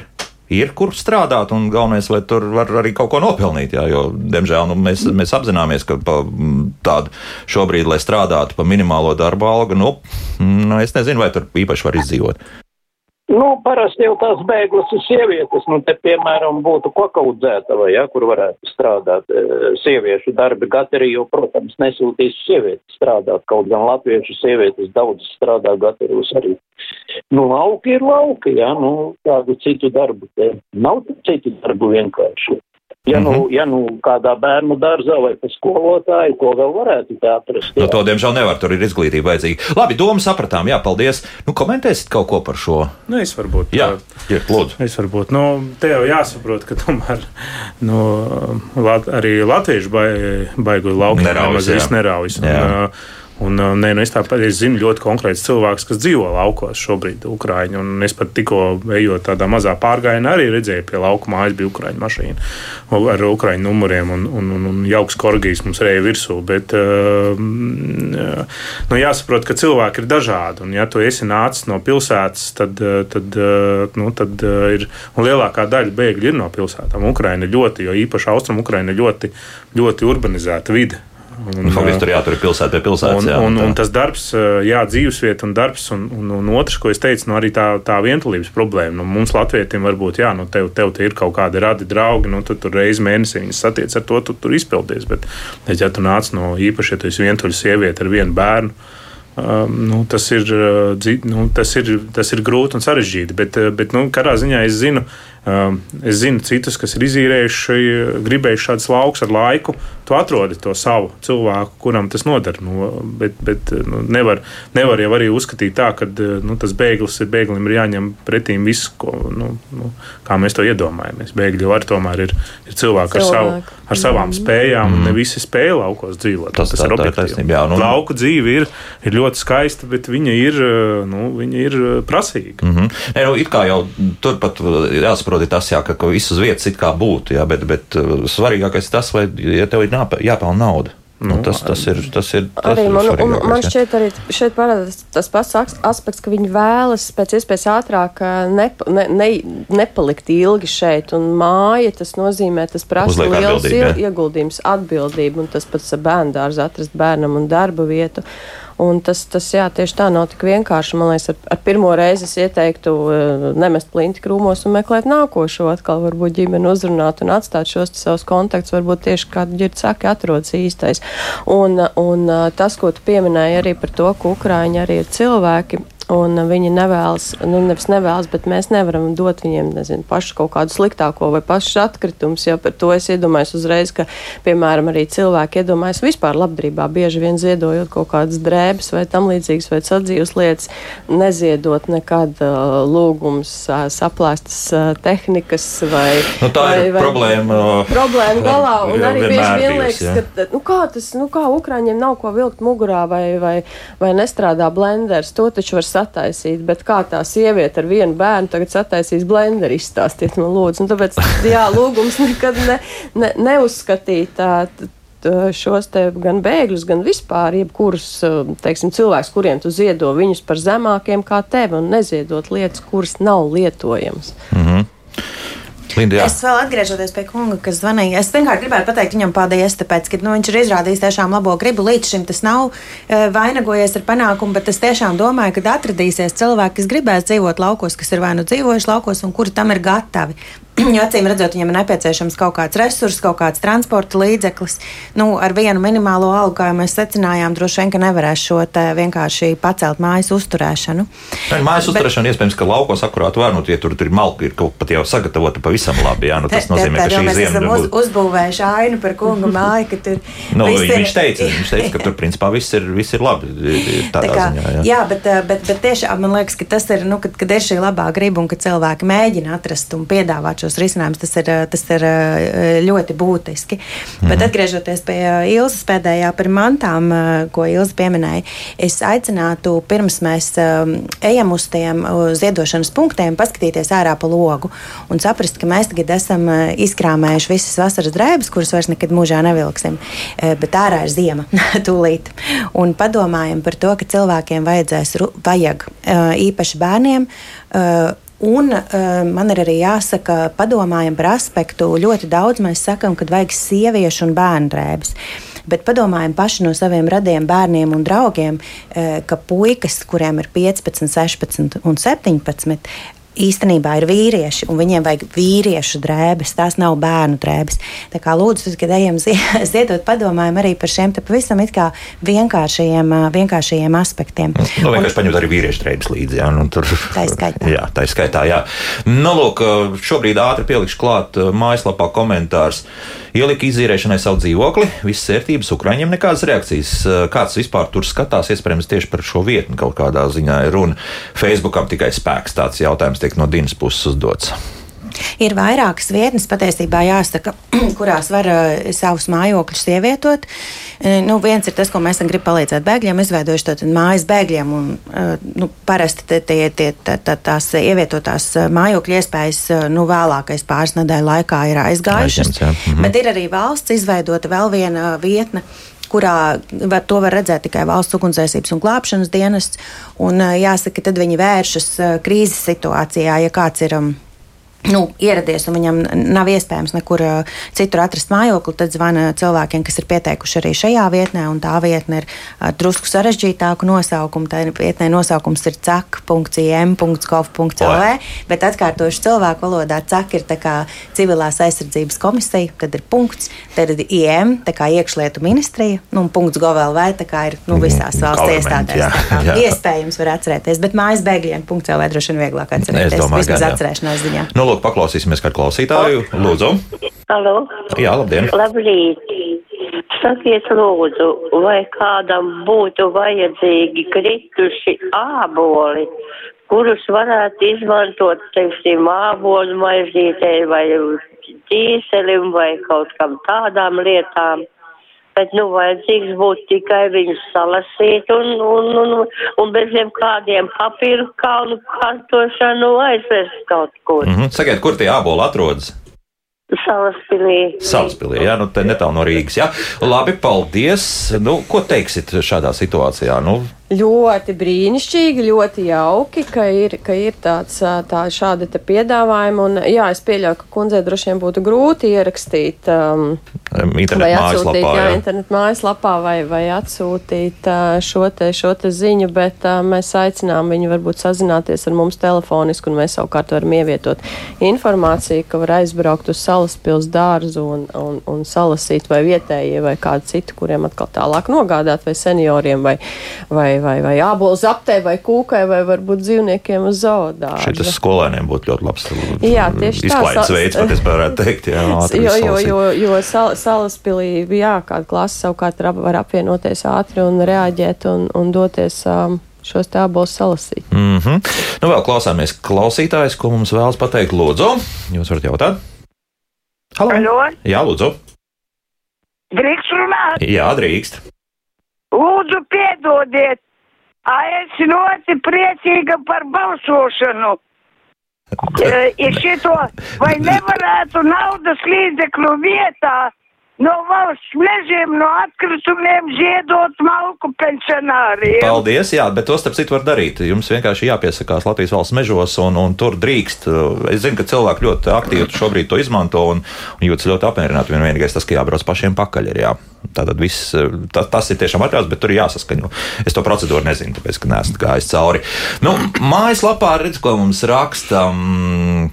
Ir kur strādāt, un galvenais, lai tur var arī kaut ko nopelnīt. Jā, jo, diemžēl, nu, mēs, mēs apzināmies, ka tādu šobrīd, lai strādātu pa minimālo darba algu, nu, nu, es nezinu, vai tur īpaši var izdzīvot. Nu, parasti jau tās bēglas ir sievietes, nu, te, piemēram, būtu kokaudzētava, ja, kur varētu strādāt e, sieviešu darbi. Gateri jau, protams, nesūtīs sievietes strādāt, kaut gan latviešu sievietes daudz strādā gateros arī. Nu, lauki ir lauki, ja, nu, kādu citu darbu te. Nav citu darbu vienkārši. Ja, mm -hmm. nu, ja nu kādā bērnu dārzā vai pa skolotāju, ko vēl varētu atrast? Jā. No to, diemžēl, nevar. Tur ir izglītība vajadzīga. Labi, domu sapratām. Jā, paldies. Nu, komentēsiet kaut ko par šo? Nu, es varbūt. Jā, jā lūdzu. Es varbūt. Nu, te jau jāsaprot, ka tomēr nu, lat, arī latviešu bai, baigu lauku neraujas. neraujas. Un, Un, nē, nu es tāpat es zinu ļoti konkrēts cilvēks, kas dzīvo laukos šobrīd, Ukrāņi. Un es pat tikko ejot tādā mazā pārgājienā, arī redzēju, pie lauka mājas bija Ukrāņu mašīna ar Ukrāņu numuriem un, un, un, un jauks korgijas mums reja virsū. Bet nu, jāsaprot, ka cilvēki ir dažādi. Un, ja tu esi nācis no pilsētas, tad, tad, nu, tad ir lielākā daļa bēgļu ir no pilsētām. Ukraina ļoti, jo īpaši Austrum Ukraina ir ļoti, ļoti urbanizēta vide. Un, Faktiski tur jātur pilsēta pie pilsētas. Un, jā, un, un tas darbs, jā, dzīvesvieta un darbs, un, un, un otrs, ko es teicu, nu, arī tā, tā vientulības problēma. Nu, mums, Latvijiem, varbūt, jā, nu, tev, tev ir kaut kādi radi draugi, nu, tu tur reizes mēnesī viņus satiec ar to, tu tur izpildies. Bet, ja tu nāc no īpaši, ja tu esi vientuļa sieviete ar vienu bērnu, Um, nu, tas, ir, nu, tas, ir, tas ir grūti un sarežģīti. Bet, bet nu, katrā ziņā es zinu, es zinu citus, kas ir izīrējuši, gribējuši šādus laukus ar laiku tu atrodi to savu cilvēku, kuram tas noder. Nu, bet bet nu, nevar, nevar jau arī uzskatīt tā, ka nu, tas bēglis ir bēglim ir jāņem pretī viss, ko, nu, nu, kā mēs to iedomājamies. Bēgļi jau arī tomēr ir, ir cilvēki ar, savu, ar savām mm. spējām, mm. un ne visi spēj laukos dzīvot. Tas, tas tā, ir objektīvi. Nu. Lauku dzīve ir, ir ļoti skaista, bet viņa ir, nu, viņa ir prasīga. Mm -hmm. ne, nu, it kā jau turpat jāsaprot tas, jā, ka, ka viss uz vietas it kā būtu, jā, bet, bet svarīgākais ir tas, vai ja tev ir jāpelnā nauda. Nu, nu, tas, tas ir tas, ir, tas arī man, un, man šķiet, arī šeit parādās tas pats aspekts, ka viņi vēlas pēc iespējas ātrāk ne, ne, ne, nepalikt ilgi šeit. Un māja tas nozīmē, tas prasa liels ieguldījums, atbildību, un tas pats bērndārs atrast bērnam un darba vietu. Un tas, tas jā, tieši tā nav tik vienkārši. Man liekas, ar, ar pirmo reizi es ieteiktu uh, nemest plinti krūmos un meklēt nākošo. Atkal varbūt ģimeni uzrunāt un atstāt šos savus kontaktus. Varbūt tieši kāda ģirta saka, atrodas īstais. Un, un uh, tas, ko tu pieminēji arī par to, ka Ukrāņi arī ir cilvēki, Un viņi nevēlas, nu, nevis nevēlas, bet mēs nevaram dot viņiem, nezinu, pašu kaut kādu sliktāko vai pašu atkritumus. Jo par to es iedomājos uzreiz, ka, piemēram, arī cilvēki iedomājas vispār labdarībā, bieži vien ziedojot kaut kādas drēbes vai tam līdzīgas vai sadzīves lietas, neziedot nekad uh, lūgums, uh, saplēstas uh, tehnikas vai. Nu, tā vai, ir vai, problēma. Problēma *laughs* galā. Un arī bieži vien liekas, jā. ka, nu, kā tas, nu, kā Ukraiņiem nav ko vilkt mugurā vai, vai, vai nestrādā blenders, to taču var sataisīt, bet kā tā sieviete ar vienu bērnu tagad sataisīs blenderu, izstāstiet man lūdzu. Un tāpēc, jā, lūgums nekad ne, ne, neuzskatīt tā, šos te gan bēgļus, gan vispār jebkurus, teiksim, cilvēkus, kuriem tu ziedo viņus par zemākiem kā tevi un neziedot lietas, kuras nav lietojamas. Mm -hmm. Linda, jā. es vēl atgriežoties pie kunga, kas zvanīja. Es vienkārši gribētu pateikt viņam paldies, tāpēc, ka nu, viņš ir izrādījis tiešām labo gribu. Līdz šim tas nav e, vainagojies ar panākumu, bet es tiešām domāju, ka atradīsies cilvēki, kas gribēs dzīvot laukos, kas ir vai nu dzīvojuši laukos un kuri tam ir gatavi. *clears throat* Jo acīm redzot, viņam ir nepieciešams kaut kāds resurs, kaut kāds transporta līdzeklis. Nu, ar vienu minimālo algu, kā mēs secinājām, droši vien, nevarēs šo vienkārši pacelt mājas uzturēšanu. Tā ir mājas Bet, uzturēšana, iespējams, ka laukos akurāt var, nu, ja tur ir malka, ir kaut pat jau sagatavota pavisam labi. Jā, nu, tas nozīmē, te, ka šī mēs esam uz, uzbūvējuši ainu par kungu māju, ka tur *laughs* nu, viņš, ir... teica, viņš teica, ka tur *laughs* principā viss ir, viss ir labi. Tā kā, ziņā, jā. jā, bet, bet, bet tiešām man liekas, ka tas ir, nu, kad, kad ir šī labā griba un ka cilvēki mēģina atrast un piedāvāt šos risinājumus, tas ir, tas ir eh, ļoti būtiski. Mm. Bet atgriežoties pie eh, Ilzas pēdējā par mantām, eh, ko Ilza pieminēja, es aicinātu pirms mēs ejam uz tiem ziedošanas punktiem, paskatīties ārā pa logu un saprast, ka mēs tagad esam izkrāmējuši visas vasaras drēbes, kuras vairs nekad mūžā nevilksim, bet ārā ir ziema *laughs* tūlīt. Un padomājam par to, ka cilvēkiem vajadzēs, vajag īpaši bērniem Un uh, man ir arī jāsaka, padomājam par aspektu. Ļoti daudz mēs sakām, ka vajag sieviešu un bērnu drēbes. Bet padomājam paši no saviem radiem bērniem un draugiem, uh, ka puikas, kuriem ir 15, 16 un 17, īstenībā ir vīrieši, un viņiem vajag vīriešu drēbes, tās nav bērnu drēbes. Tā kā lūdzu, kad ejam *laughs* ziedot, padomājam arī par šiem pavisam vienkāršajiem, vienkāršajiem aspektiem. Nu, vienkārši paņemt arī vīriešu drēbes līdzi. Jā, nu, tur, tā ir skaitā. *laughs* Jā, tā ir skaitā, jā. Nu, lūk, šobrīd ātri pielikšu klāt mājaslapā komentārs. Ielika izīrēšanai savu dzīvokli, visas vērtības, Ukraiņiem nekādas reakcijas. Kāds vispār tur skatās, iespējams, tieši par šo vietni kaut kādā ziņā ir runa. Facebookam tikai spēks tāds jautājums tiek no Dienas puses uzdots. Ir vairākas vietnes, patiesībā jāsaka, *clears throat* kurās var uh, savus mājokļus ievietot. Uh, nu, viens ir tas, ko mēs gribam palīdzēt bēgļiem, izveidojuši tātad mājas bēgļiem. Un, uh, nu, parasti tie, tie, tie, tā, tā, tās ievietotās mājokļu iespējas nu, vēlākais pāris nedēļu laikā ir aizgājušas. Aizņemts, jā. Mhm. Bet ir arī valsts izveidota vēl viena vietne kurā var, to var redzēt tikai valsts ugunsdzēsības un glābšanas dienests. Un, jāsaka, tad viņi vēršas krīzes situācijā, ja kāds ir. Um, nu, ieradies un viņam nav iespējams nekur citur atrast mājokli, tad zvana cilvēkiem, kas ir pieteikuši arī šajā vietnē. Tā vietne ir ar drusku sarežģītāku nosaukumu. Tā vietnē nosaukums ir cak.im.gov.lv, bet atkārtoši cilvēku valodā cak ir civilās aizsardzības komisija, tad ir punkts, tad ir IM, tā kā iekšlietu ministrija, nu, un punkts GOVLV, tā kā ir nu, visās valsts iestādēs. Jā, jā. Iespējams, var atcerēties, bet mājas bēgļiem punkts jau droši vien vieglāk atcerēties. Domāju, vismaz atcerēšanās ziņā. Nu, lūk, paklausīsimies kādu klausītāju. Lūdzu. Halo. Jā, labdien. Labrīt. Sakiet, lūdzu, vai kādam būtu vajadzīgi krituši āboli, kurus varētu izmantot, teiksim, ābolu maizītē vai ķīselim vai kaut kam tādām lietām? Bet, nu, vajadzīgs būtu tikai viņus salasīt un, un, un, un bez jebkādiem papīru kalnu kartošanu aizvest kaut kur. Mm -hmm. Sakiet, kur tie āboli atrodas? Salaspilī. Salaspilī, jā, nu te netālu no Rīgas, jā. Labi, paldies. Nu, ko teiksit šādā situācijā? Nu, ļoti brīnišķīgi, ļoti jauki, ka ir, ka ir tāds, tā, šādi piedāvājumi. Un, jā, es pieļauju, ka kundzei droši vien būtu grūti ierakstīt um, vai atsūtīt, jā, jā. internetu mājaslapā vai, vai atsūtīt uh, šo, te, šo te ziņu, bet uh, mēs aicinām viņu varbūt sazināties ar mums telefoniski, un mēs savukārt varam ievietot informāciju, ka var aizbraukt uz salas pils dārzu un, un, un salasīt vai vietējie vai kādu citu, kuriem atkal tālāk nogādāt vai senioriem vai, vai vai, vai ābols aptē, vai kūkai, vai varbūt dzīvniekiem uz zoodārza. Šis skolēniem būtu ļoti labs jā, tieši izklaides veids, pat es varētu teikt. Jā, *laughs* jo, jo, jo, jo sal, salaspilī, jā, kāda klasa savukārt var apvienoties ātri un reaģēt un, un doties. Um, šos tābolus salasīt. Mm -hmm. Nu, vēl klausāmies klausītājs, ko mums vēlas pateikt. Lūdzu, jūs varat jautāt? Halo? Halo? Jā, lūdzu. Drīkst runāt? Jā, drīkst. Lūdzu, piedodiet, es ļoti priecīga par balsošanu. *laughs* Ir šito, vai nevarētu naudas līdzekļu vietā no valsts mežiem, no atkritumiem ziedot malku pensionāriem. Paldies, jā, bet to starp citu var darīt. Jums vienkārši jāpiesakās Latvijas valsts mežos, un, un tur drīkst. Es zinu, ka cilvēki ļoti aktīvi šobrīd to izmanto un, un jūtas ļoti apmierināti. Vienīgais tas, ka jābrauc pašiem pakaļ. Ir, jā. Tātad viss, tas, tas ir tiešām atļauts, bet tur ir jāsaskaņo. Es to procedūru nezinu, tāpēc, ka neesmu gājis cauri. Nu, mājaslapā redz, ko mums raksta. Um,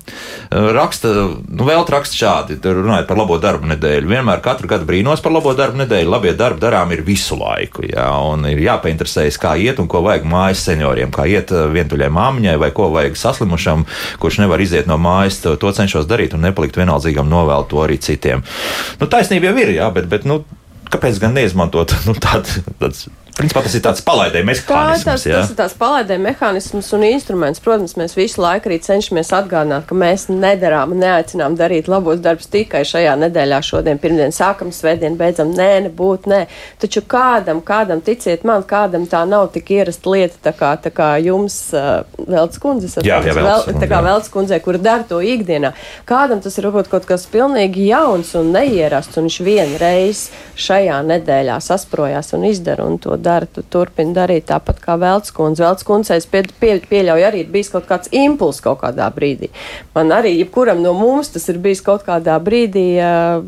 raksta, nu, vēl raksta šādi, runājot par labo darbu nedēļu. Vienmēr katru gadu brīnos par labo darbu nedēļu. Labie darbi darām ir visu laiku, jā, un ir jāpainteresējas, kā iet un ko vajag mājas senioriem, kā iet uh, vientuļai māmiņai vai ko vajag saslimušam, kurš nevar iziet no mājas. To, cenšos darīt un nepalikt vienaldzīgam novēlu to arī citiem. Nu, taisnība jau ir, jā, bet, bet nu, kāpēc gan neizmantot *laughs* nu, tādu, Principā tas ir tāds palaidē mehānisms. Tā, tas, ja? tas ir tāds palaidē mehānisms un instruments. Protams, mēs visu laiku arī cenšamies atgādināt, ka mēs nedarām neaicinām darīt labos darbus tikai šajā nedēļā. Šodien, pirmdien, sākam svētdien, beidzam. Nē, nebūt, nē. Taču kādam, kādam, ticiet man, kādam tā nav tik ierasta lieta, tā kā, tā kā jums, uh, Veltes kundze, jā, jā, vēl, tā kā Veltes kundzei, kur dara to ikdienā. Kādam tas ir varbūt kaut kas pilnīgi jauns un neierasts, un viņš vienreiz šajā nedēļā sasprojās un izdara un to dara dara, tu turpini darīt tāpat kā Veltskundze. Veltskundze es pie, pie, pieļauju arī ir bijis kaut kāds impulss kaut kādā brīdī. Man arī, jebkuram no mums tas ir bijis kaut kādā brīdī. Uh,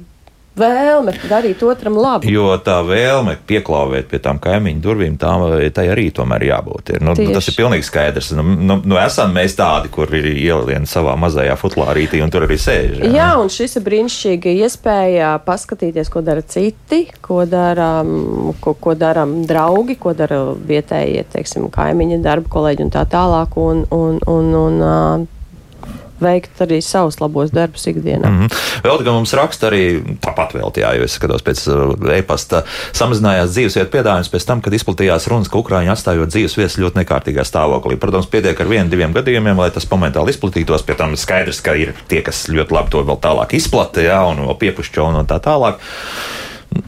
vēlme darīt otram labi. Jo tā vēlme pieklāvēt pie tām kaimiņu durvīm, tā, tai arī tomēr jābūt. Ir. Nu, Tieši. tas ir pilnīgi skaidrs. Nu, nu, nu, esam mēs tādi, kur ir ielieni savā mazajā futlārītī un tur arī sēž. Jā, jā un šis ir brīnišķīgi iespēja paskatīties, ko dara citi, ko dara, ko, ko dara draugi, ko dara vietējie, teiksim, kaimiņi, darba kolēģi un tā tālāk. Un, un, un, un, veikt arī savus labos darbus ikdienā. Mm -hmm. Vēl tikai mums raksta arī tāpat vēl, jā, jo es skatos pēc uh, e-pasta, samazinājās dzīvesvietu piedāvājums pēc tam, kad izplatījās runas, ka Ukrāņi atstājot dzīvesvietas ļoti nekārtīgā stāvoklī. Protams, pietiek ar vienu, diviem gadījumiem, lai tas momentāli izplatītos. Pie tam skaidrs, ka ir tie, kas ļoti labi to vēl tālāk izplata, jā, un piepušķo un tā tālāk.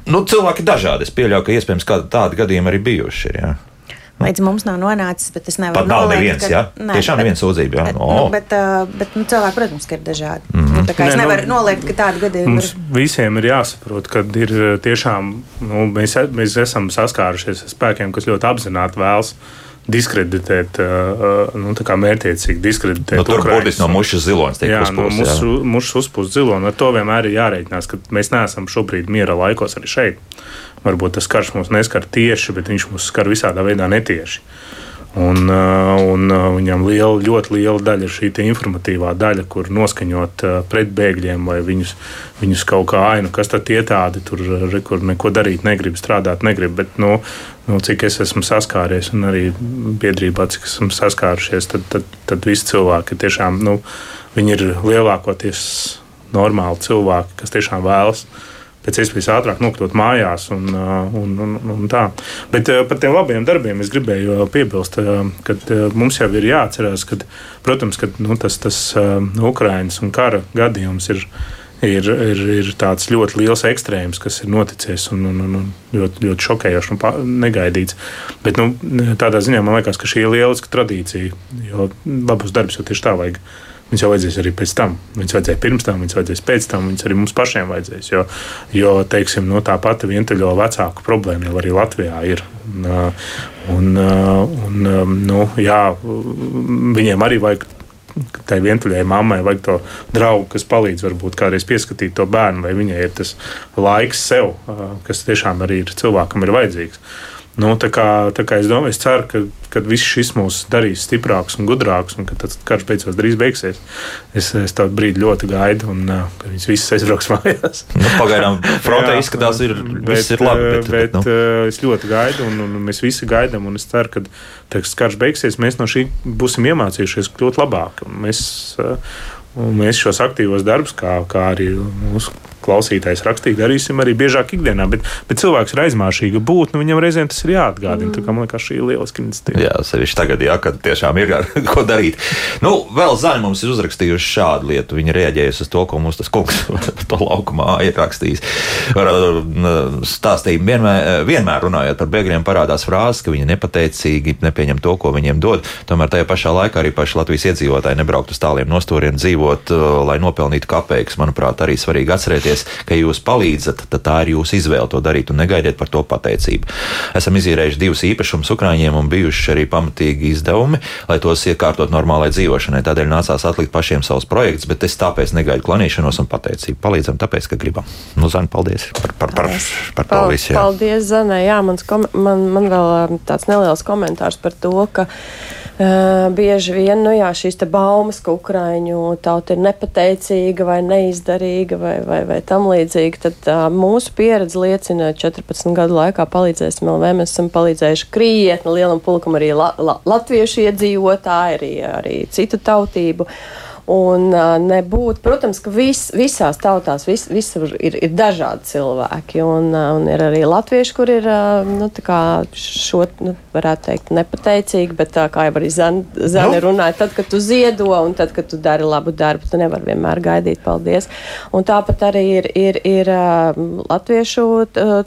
Nu, cilvēki ir dažādi. Es pieļauju, ka iespējams tādi gadījumi arī bijuši. Ir, jā. Līdz mums nav nonācis, bet es nevaru Pat nav noliegt, neviens, ka-? Nē, Tiešām bet- neviens sūdzība, jā? Bet, O. nu, bet, bet nu, cilvēki, protams, ir dažādi. Mm. -hmm. nu, tā kā es nu, nevaru noliegt, ka tādi gadījumi Mums ir. visiem ir jāsaprot, ka ir tiešām nu, mēs, mēs esam saskārušies ar spēkiem, kas ļoti apzināti vēlas diskreditēt, nu, tā kā mērķiecīgi diskreditēt. Nu, tur Ukraiņus. burtiski no mušas zilonis tiek Jā, no uzpūsts, mūsu, mūsu uzpūsts ziloņa. Ar to vienmēr ir jārēķinās, ka mēs neesam šobrīd miera laikos arī šeit. Varbūt tas karš mūs neskar tieši, bet viņš mūs skar visādā veidā netieši. Un, uh, un uh, viņam liela, ļoti liela daļa ir šī informatīvā daļa, kur noskaņot uh, pret bēgļiem vai viņus, viņus kaut kā ainu, kas tad tie tādi, tur, kur neko darīt negrib, strādāt negrib. Bet, nu, nu, cik es esmu saskāries, un arī biedrībā, cik esmu saskārušies, tad, tad, tad visi cilvēki tiešām nu, ir lielākoties normāli cilvēki, kas tiešām vēlas pēc iespējas ātrāk nokļūt mājās. Un, uh, un, un, un tā. Bet uh, par tiem labiem darbiem es gribēju uh, piebilst, ka mums jau ir jāatcerās, ka, protams, ka, nu, tas, tas Ukraiņas un kara gadījums ir. Ir, ir, ir tāds ļoti liels ekstrēms, kas ir noticis un, un, un un ļoti, ļoti šokējošs un negaidīts. Bet nu, tādā ziņā man liekas, ka šī ir lieliska tradīcija, jo labus darbus jau tieši tā vajag. Viņus jau vajadzēs arī pēc tam. Viņus vajadzēja pirms tam, viņus vajadzēs pēc tam, viņus arī mums pašiem vajadzēs. Jo, jo teiksim, no tā pati vientuļo vecāku problēma jau arī Latvijā ir. Un, uh, un, uh, um, nu, jā, viņiem arī vajag. Tai vientuļai mammai vajag to draugu, kas palīdz varbūt kādreiz pieskatīt to bērnu, vai viņai ir tas laiks sev, uh, kas tiešām arī ir cilvēkam ir vajadzīgs. Nu, tā kā, tā kā es domāju, es ceru, ka, ka viss šis mūs darīs stiprākus un gudrākus, un ka tas karš beidzot drīz beigsies. Es, es tādu brīdi ļoti gaidu, un uh, viņas visas aizbrauks *laughs* mājās. Nu, pagaidām *laughs* frontē izskatās, ir, bet, ir labi. Bet, bet, bet, nu. es ļoti gaidu, un, un mēs visi gaidām. Es ceru, ka tas karš beigsies. Mēs no šī būsim iemācījušies kļūt labāk. Un Mēs, uh, un mēs šos aktīvos darbus, kā, kā arī mūsu klausītājs rakstīja, darīsim arī biežāk ikdienā. Bet, bet cilvēks ir aizmāršīga būtne, viņam reizēm tas ir jāatgādina. Tā kā man liekas, šī ir lieliska iniciatīva. Jā, sevišķi tagad, jā, kad tiešām ir ko darīt. Nu, vēl zaļi mums ir uzrakstījuši šādu lietu. Viņi reaģējuši uz to, ko mums tas kungs *laughs* par to laukumā ir rakstījis. Stāstīja, vienmēr, vienmēr runājot par bēgļiem, parādās frāzes, ka viņi nepateicīgi nepieņem to, ko viņiem dod. Tomēr tajā pašā laikā arī paši Latvijas iedzīvotāji nebraukt uz tāliem nostūriem dzīvot, lai nopelnītu kapeikus. Manuprāt, arī svarīgi atcerēties, ka ja jūs palīdzat, tad tā ir jūsu izvēle to darīt un negaidiet par to pateicību. Esam izīrējuši divus īpašumus Ukrāņiem un bijuši arī pamatīgi izdevumi, lai tos iekārtot normālai dzīvošanai. Tādēļ nācās atlikt pašiem savus projektus, bet es tāpēc negaidu klanīšanos un pateicību. Palīdzam, tāpēc, ka gribam. Nu, Zani, paldies par, par, par, par to Pal- visu. jā. Paldies, Zanē. Jā, man, man vēl ā, tāds neliels komentārs par to, ka bieži vien nu, jā, šīs baumas, ka Ukraiņu tauta ir nepateicīga vai neizdarīga vai, vai, vai tam līdzīga, tad uh, mūsu pieredze liecina 14 gadu laikā palīdzēsim LV. Mēs esam palīdzējuši krietni lielam pulkam arī la, la, latviešu iedzīvotāji, arī, arī citu tautību. Un nebūt, protams, ka vis, visās tautās vis, visur ir, ir dažādi cilvēki. Un, un ir arī latvieši, kur ir nu, šo, nu, varētu teikt, nepateicīgi, bet kā jau arī Zani Nu. runāja, tad, kad tu ziedo un tad, kad tu dari labu darbu, tu nevari vienmēr gaidīt paldies. Un tāpat arī ir, ir, ir latviešu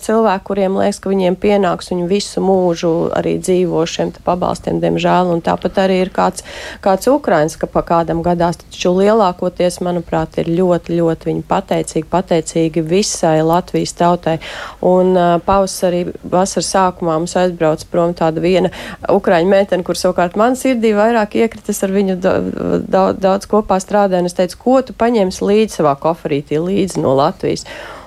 cilvēki, kuriem liekas, ka viņiem pienāks viņu visu mūžu arī dzīvo šiem pabalstiem, diemžēl. Un tāpat arī ir kāds, kāds Ukrains, ka pa kādam gadās Taču lielākoties, manuprāt, ir ļoti, ļoti viņi pateicīgi, pateicīgi visai Latvijas tautai. Un uh, pavasarī, vasaras sākumā mums aizbrauc prom tāda viena ukraiņu meitene, kur savukārt man sirdī vairāk iekritis ar viņu da, da, daudz kopā strādāju. Un es teicu, ko tu paņemsi līdzi savā koferītī līdzi no Latvijas.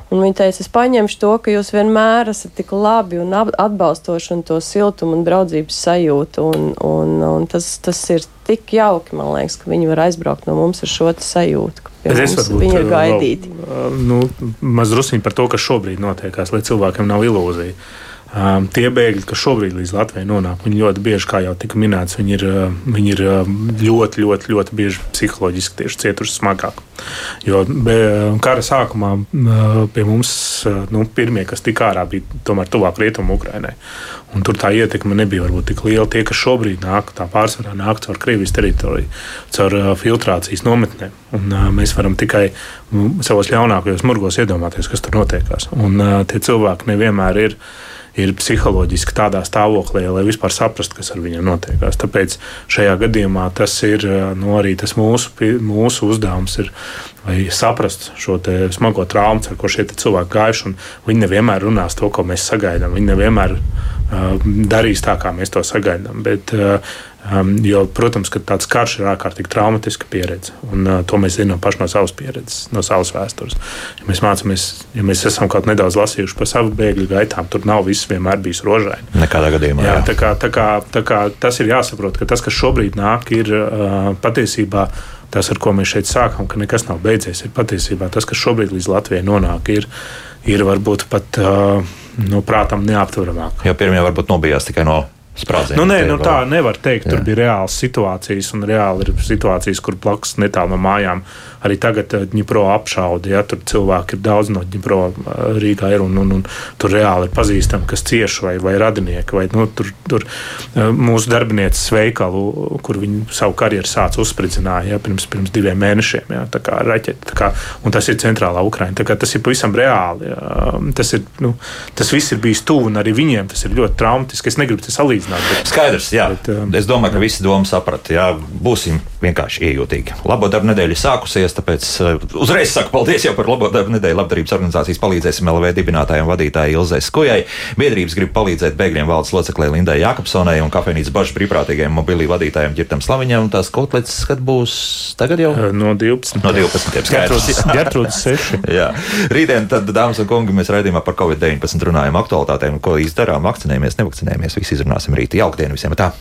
Un viņa teica, es paņemšu to, ka jūs vienmēr esat tik labi un atbalstoši un to siltumu un draudzības sajūtu. Un, un, un tas, tas ir tik jauki, man liekas, ka viņi var aizbraukt no mums ar šo sajūtu. es varbūt Viņi ir uh, gaidīti. uh, Nu, maz druskuļi par to, kas šobrīd notiekās, lai cilvēkiem nav ilūzija. Um, tie bēgļi, kas šobrīd līdz Latvijai nonāk, viņi ļoti bieži, kā jau tika minēts, viņi ir, viņi ir ļoti, ļoti, ļoti bieži psiholoģiski tieši cietuši smagāk. Jo kara sākumā pie mums nu, pirmie, kas tika ārā, bija tomēr tuvāk rietumu Ukrainai. Un tur tā ietekme nebija varbūt tik liela. Tie, kas šobrīd nāk, tā pārsvarā nāk caur Krievijas teritoriju, caur filtrācijas nometnēm. Un, uh, mēs varam tikai savos ļaunākajos murgos iedomāties, kas tur notiekās. Un uh, tie cilvēki nevienmēr ir ir psiholoģiski tādā stāvoklī, lai vispār saprastu, kas ar viņiem notiekās. Tāpēc šajā gadījumā tas ir nu, arī tas mūsu, mūsu uzdevums. Ir, Lai saprastu šo smago traumu, ar ko šie cilvēki gājuši. Viņi nevienmēr runās to, ko mēs sagaidām. Viņi nevienmēr uh, darīs tā, kā mēs to sagaidām. Bet, uh, Um, jo, protams, ka tāds karš ir ārkārtīgi traumatiska pieredze. Un, uh, to mēs zinām paši no savas pieredzes, no savas vēstures. Ja mēs mācāmies, ja mēs esam kaut nedaudz lasījuši par savu bēgļu gaitām, tur nav viss vienmēr bijis rožaini. Nekādā gadījumā. Jā, jā. Tā kā, tā kā, tā kā tas ir jāsaprot, ka tas, kas šobrīd nāk, ir uh, patiesībā tas, ar ko mēs šeit sākam, ka nekas nav beidzies. Ir patiesībā tas, kas šobrīd līdz Latvijai nonāk, ir, ir varbūt pat uh, no prātam neaptveramāk. Jo pirmie varbūt nobijās tikai no sprādzienu. Nu, nē, nu, tā nevar teikt. Tur jā. bija reāls situācijas, un reāli ir situācijas, kur blakus netālu no mājām arī tagad Dņipro eh, apšaudi. Ja, tur cilvēki ir daudz no Dņipro eh, Rīgā ir un, un, un tur reāli ir pazīstami, kas cieši vai, vai radinieki. Vai, nu, tur, tur eh, mūsu darbinieces veikalu, kur viņi savu karjeru sāca uzspridzināja ja, pirms, pirms diviem mēnešiem. Ja, tā kā raķeti, tā kā, un tas ir centrālā Ukraina. Tas ir pavisam reāli. Ja, tas, ir, nu, tas viss ir bijis tuvu, un arī viņiem tas ir ļoti traumatiski. Es negribu to salīdzināt. Bet, Skaidrs, jā. Bet, um, es domāju, ka visi domu saprata. Būsim vienkārši iejūtīgi. Labo darbu nedēļu sākusies paldies. Tāpēc uh, uzreiz saku paldies jau par labo darbu nedēļu labdarības organizācijas palīdzēsim LV dibinātājiem vadītājai Ilzai Skujai. Biedrības grib palīdzēt bēgļiem valdes loceklē Lindai Jākapsonai un kafejnīcas bažu brīvprātīgajiem mobilī vadītājiem Girtam Slaviņam. Tās kotlets, kad būs tagad jau? No 12. No 12. Gertrūdas 6. Jā. Rītdien tad, dāmas un kungi, mēs raidījumā par Covid-19 runājam aktualitātēm, ko īsti darām, vakcinējamies, nevakcinējamies, visi izrunāsim rīt. Jauktdien visiem tā!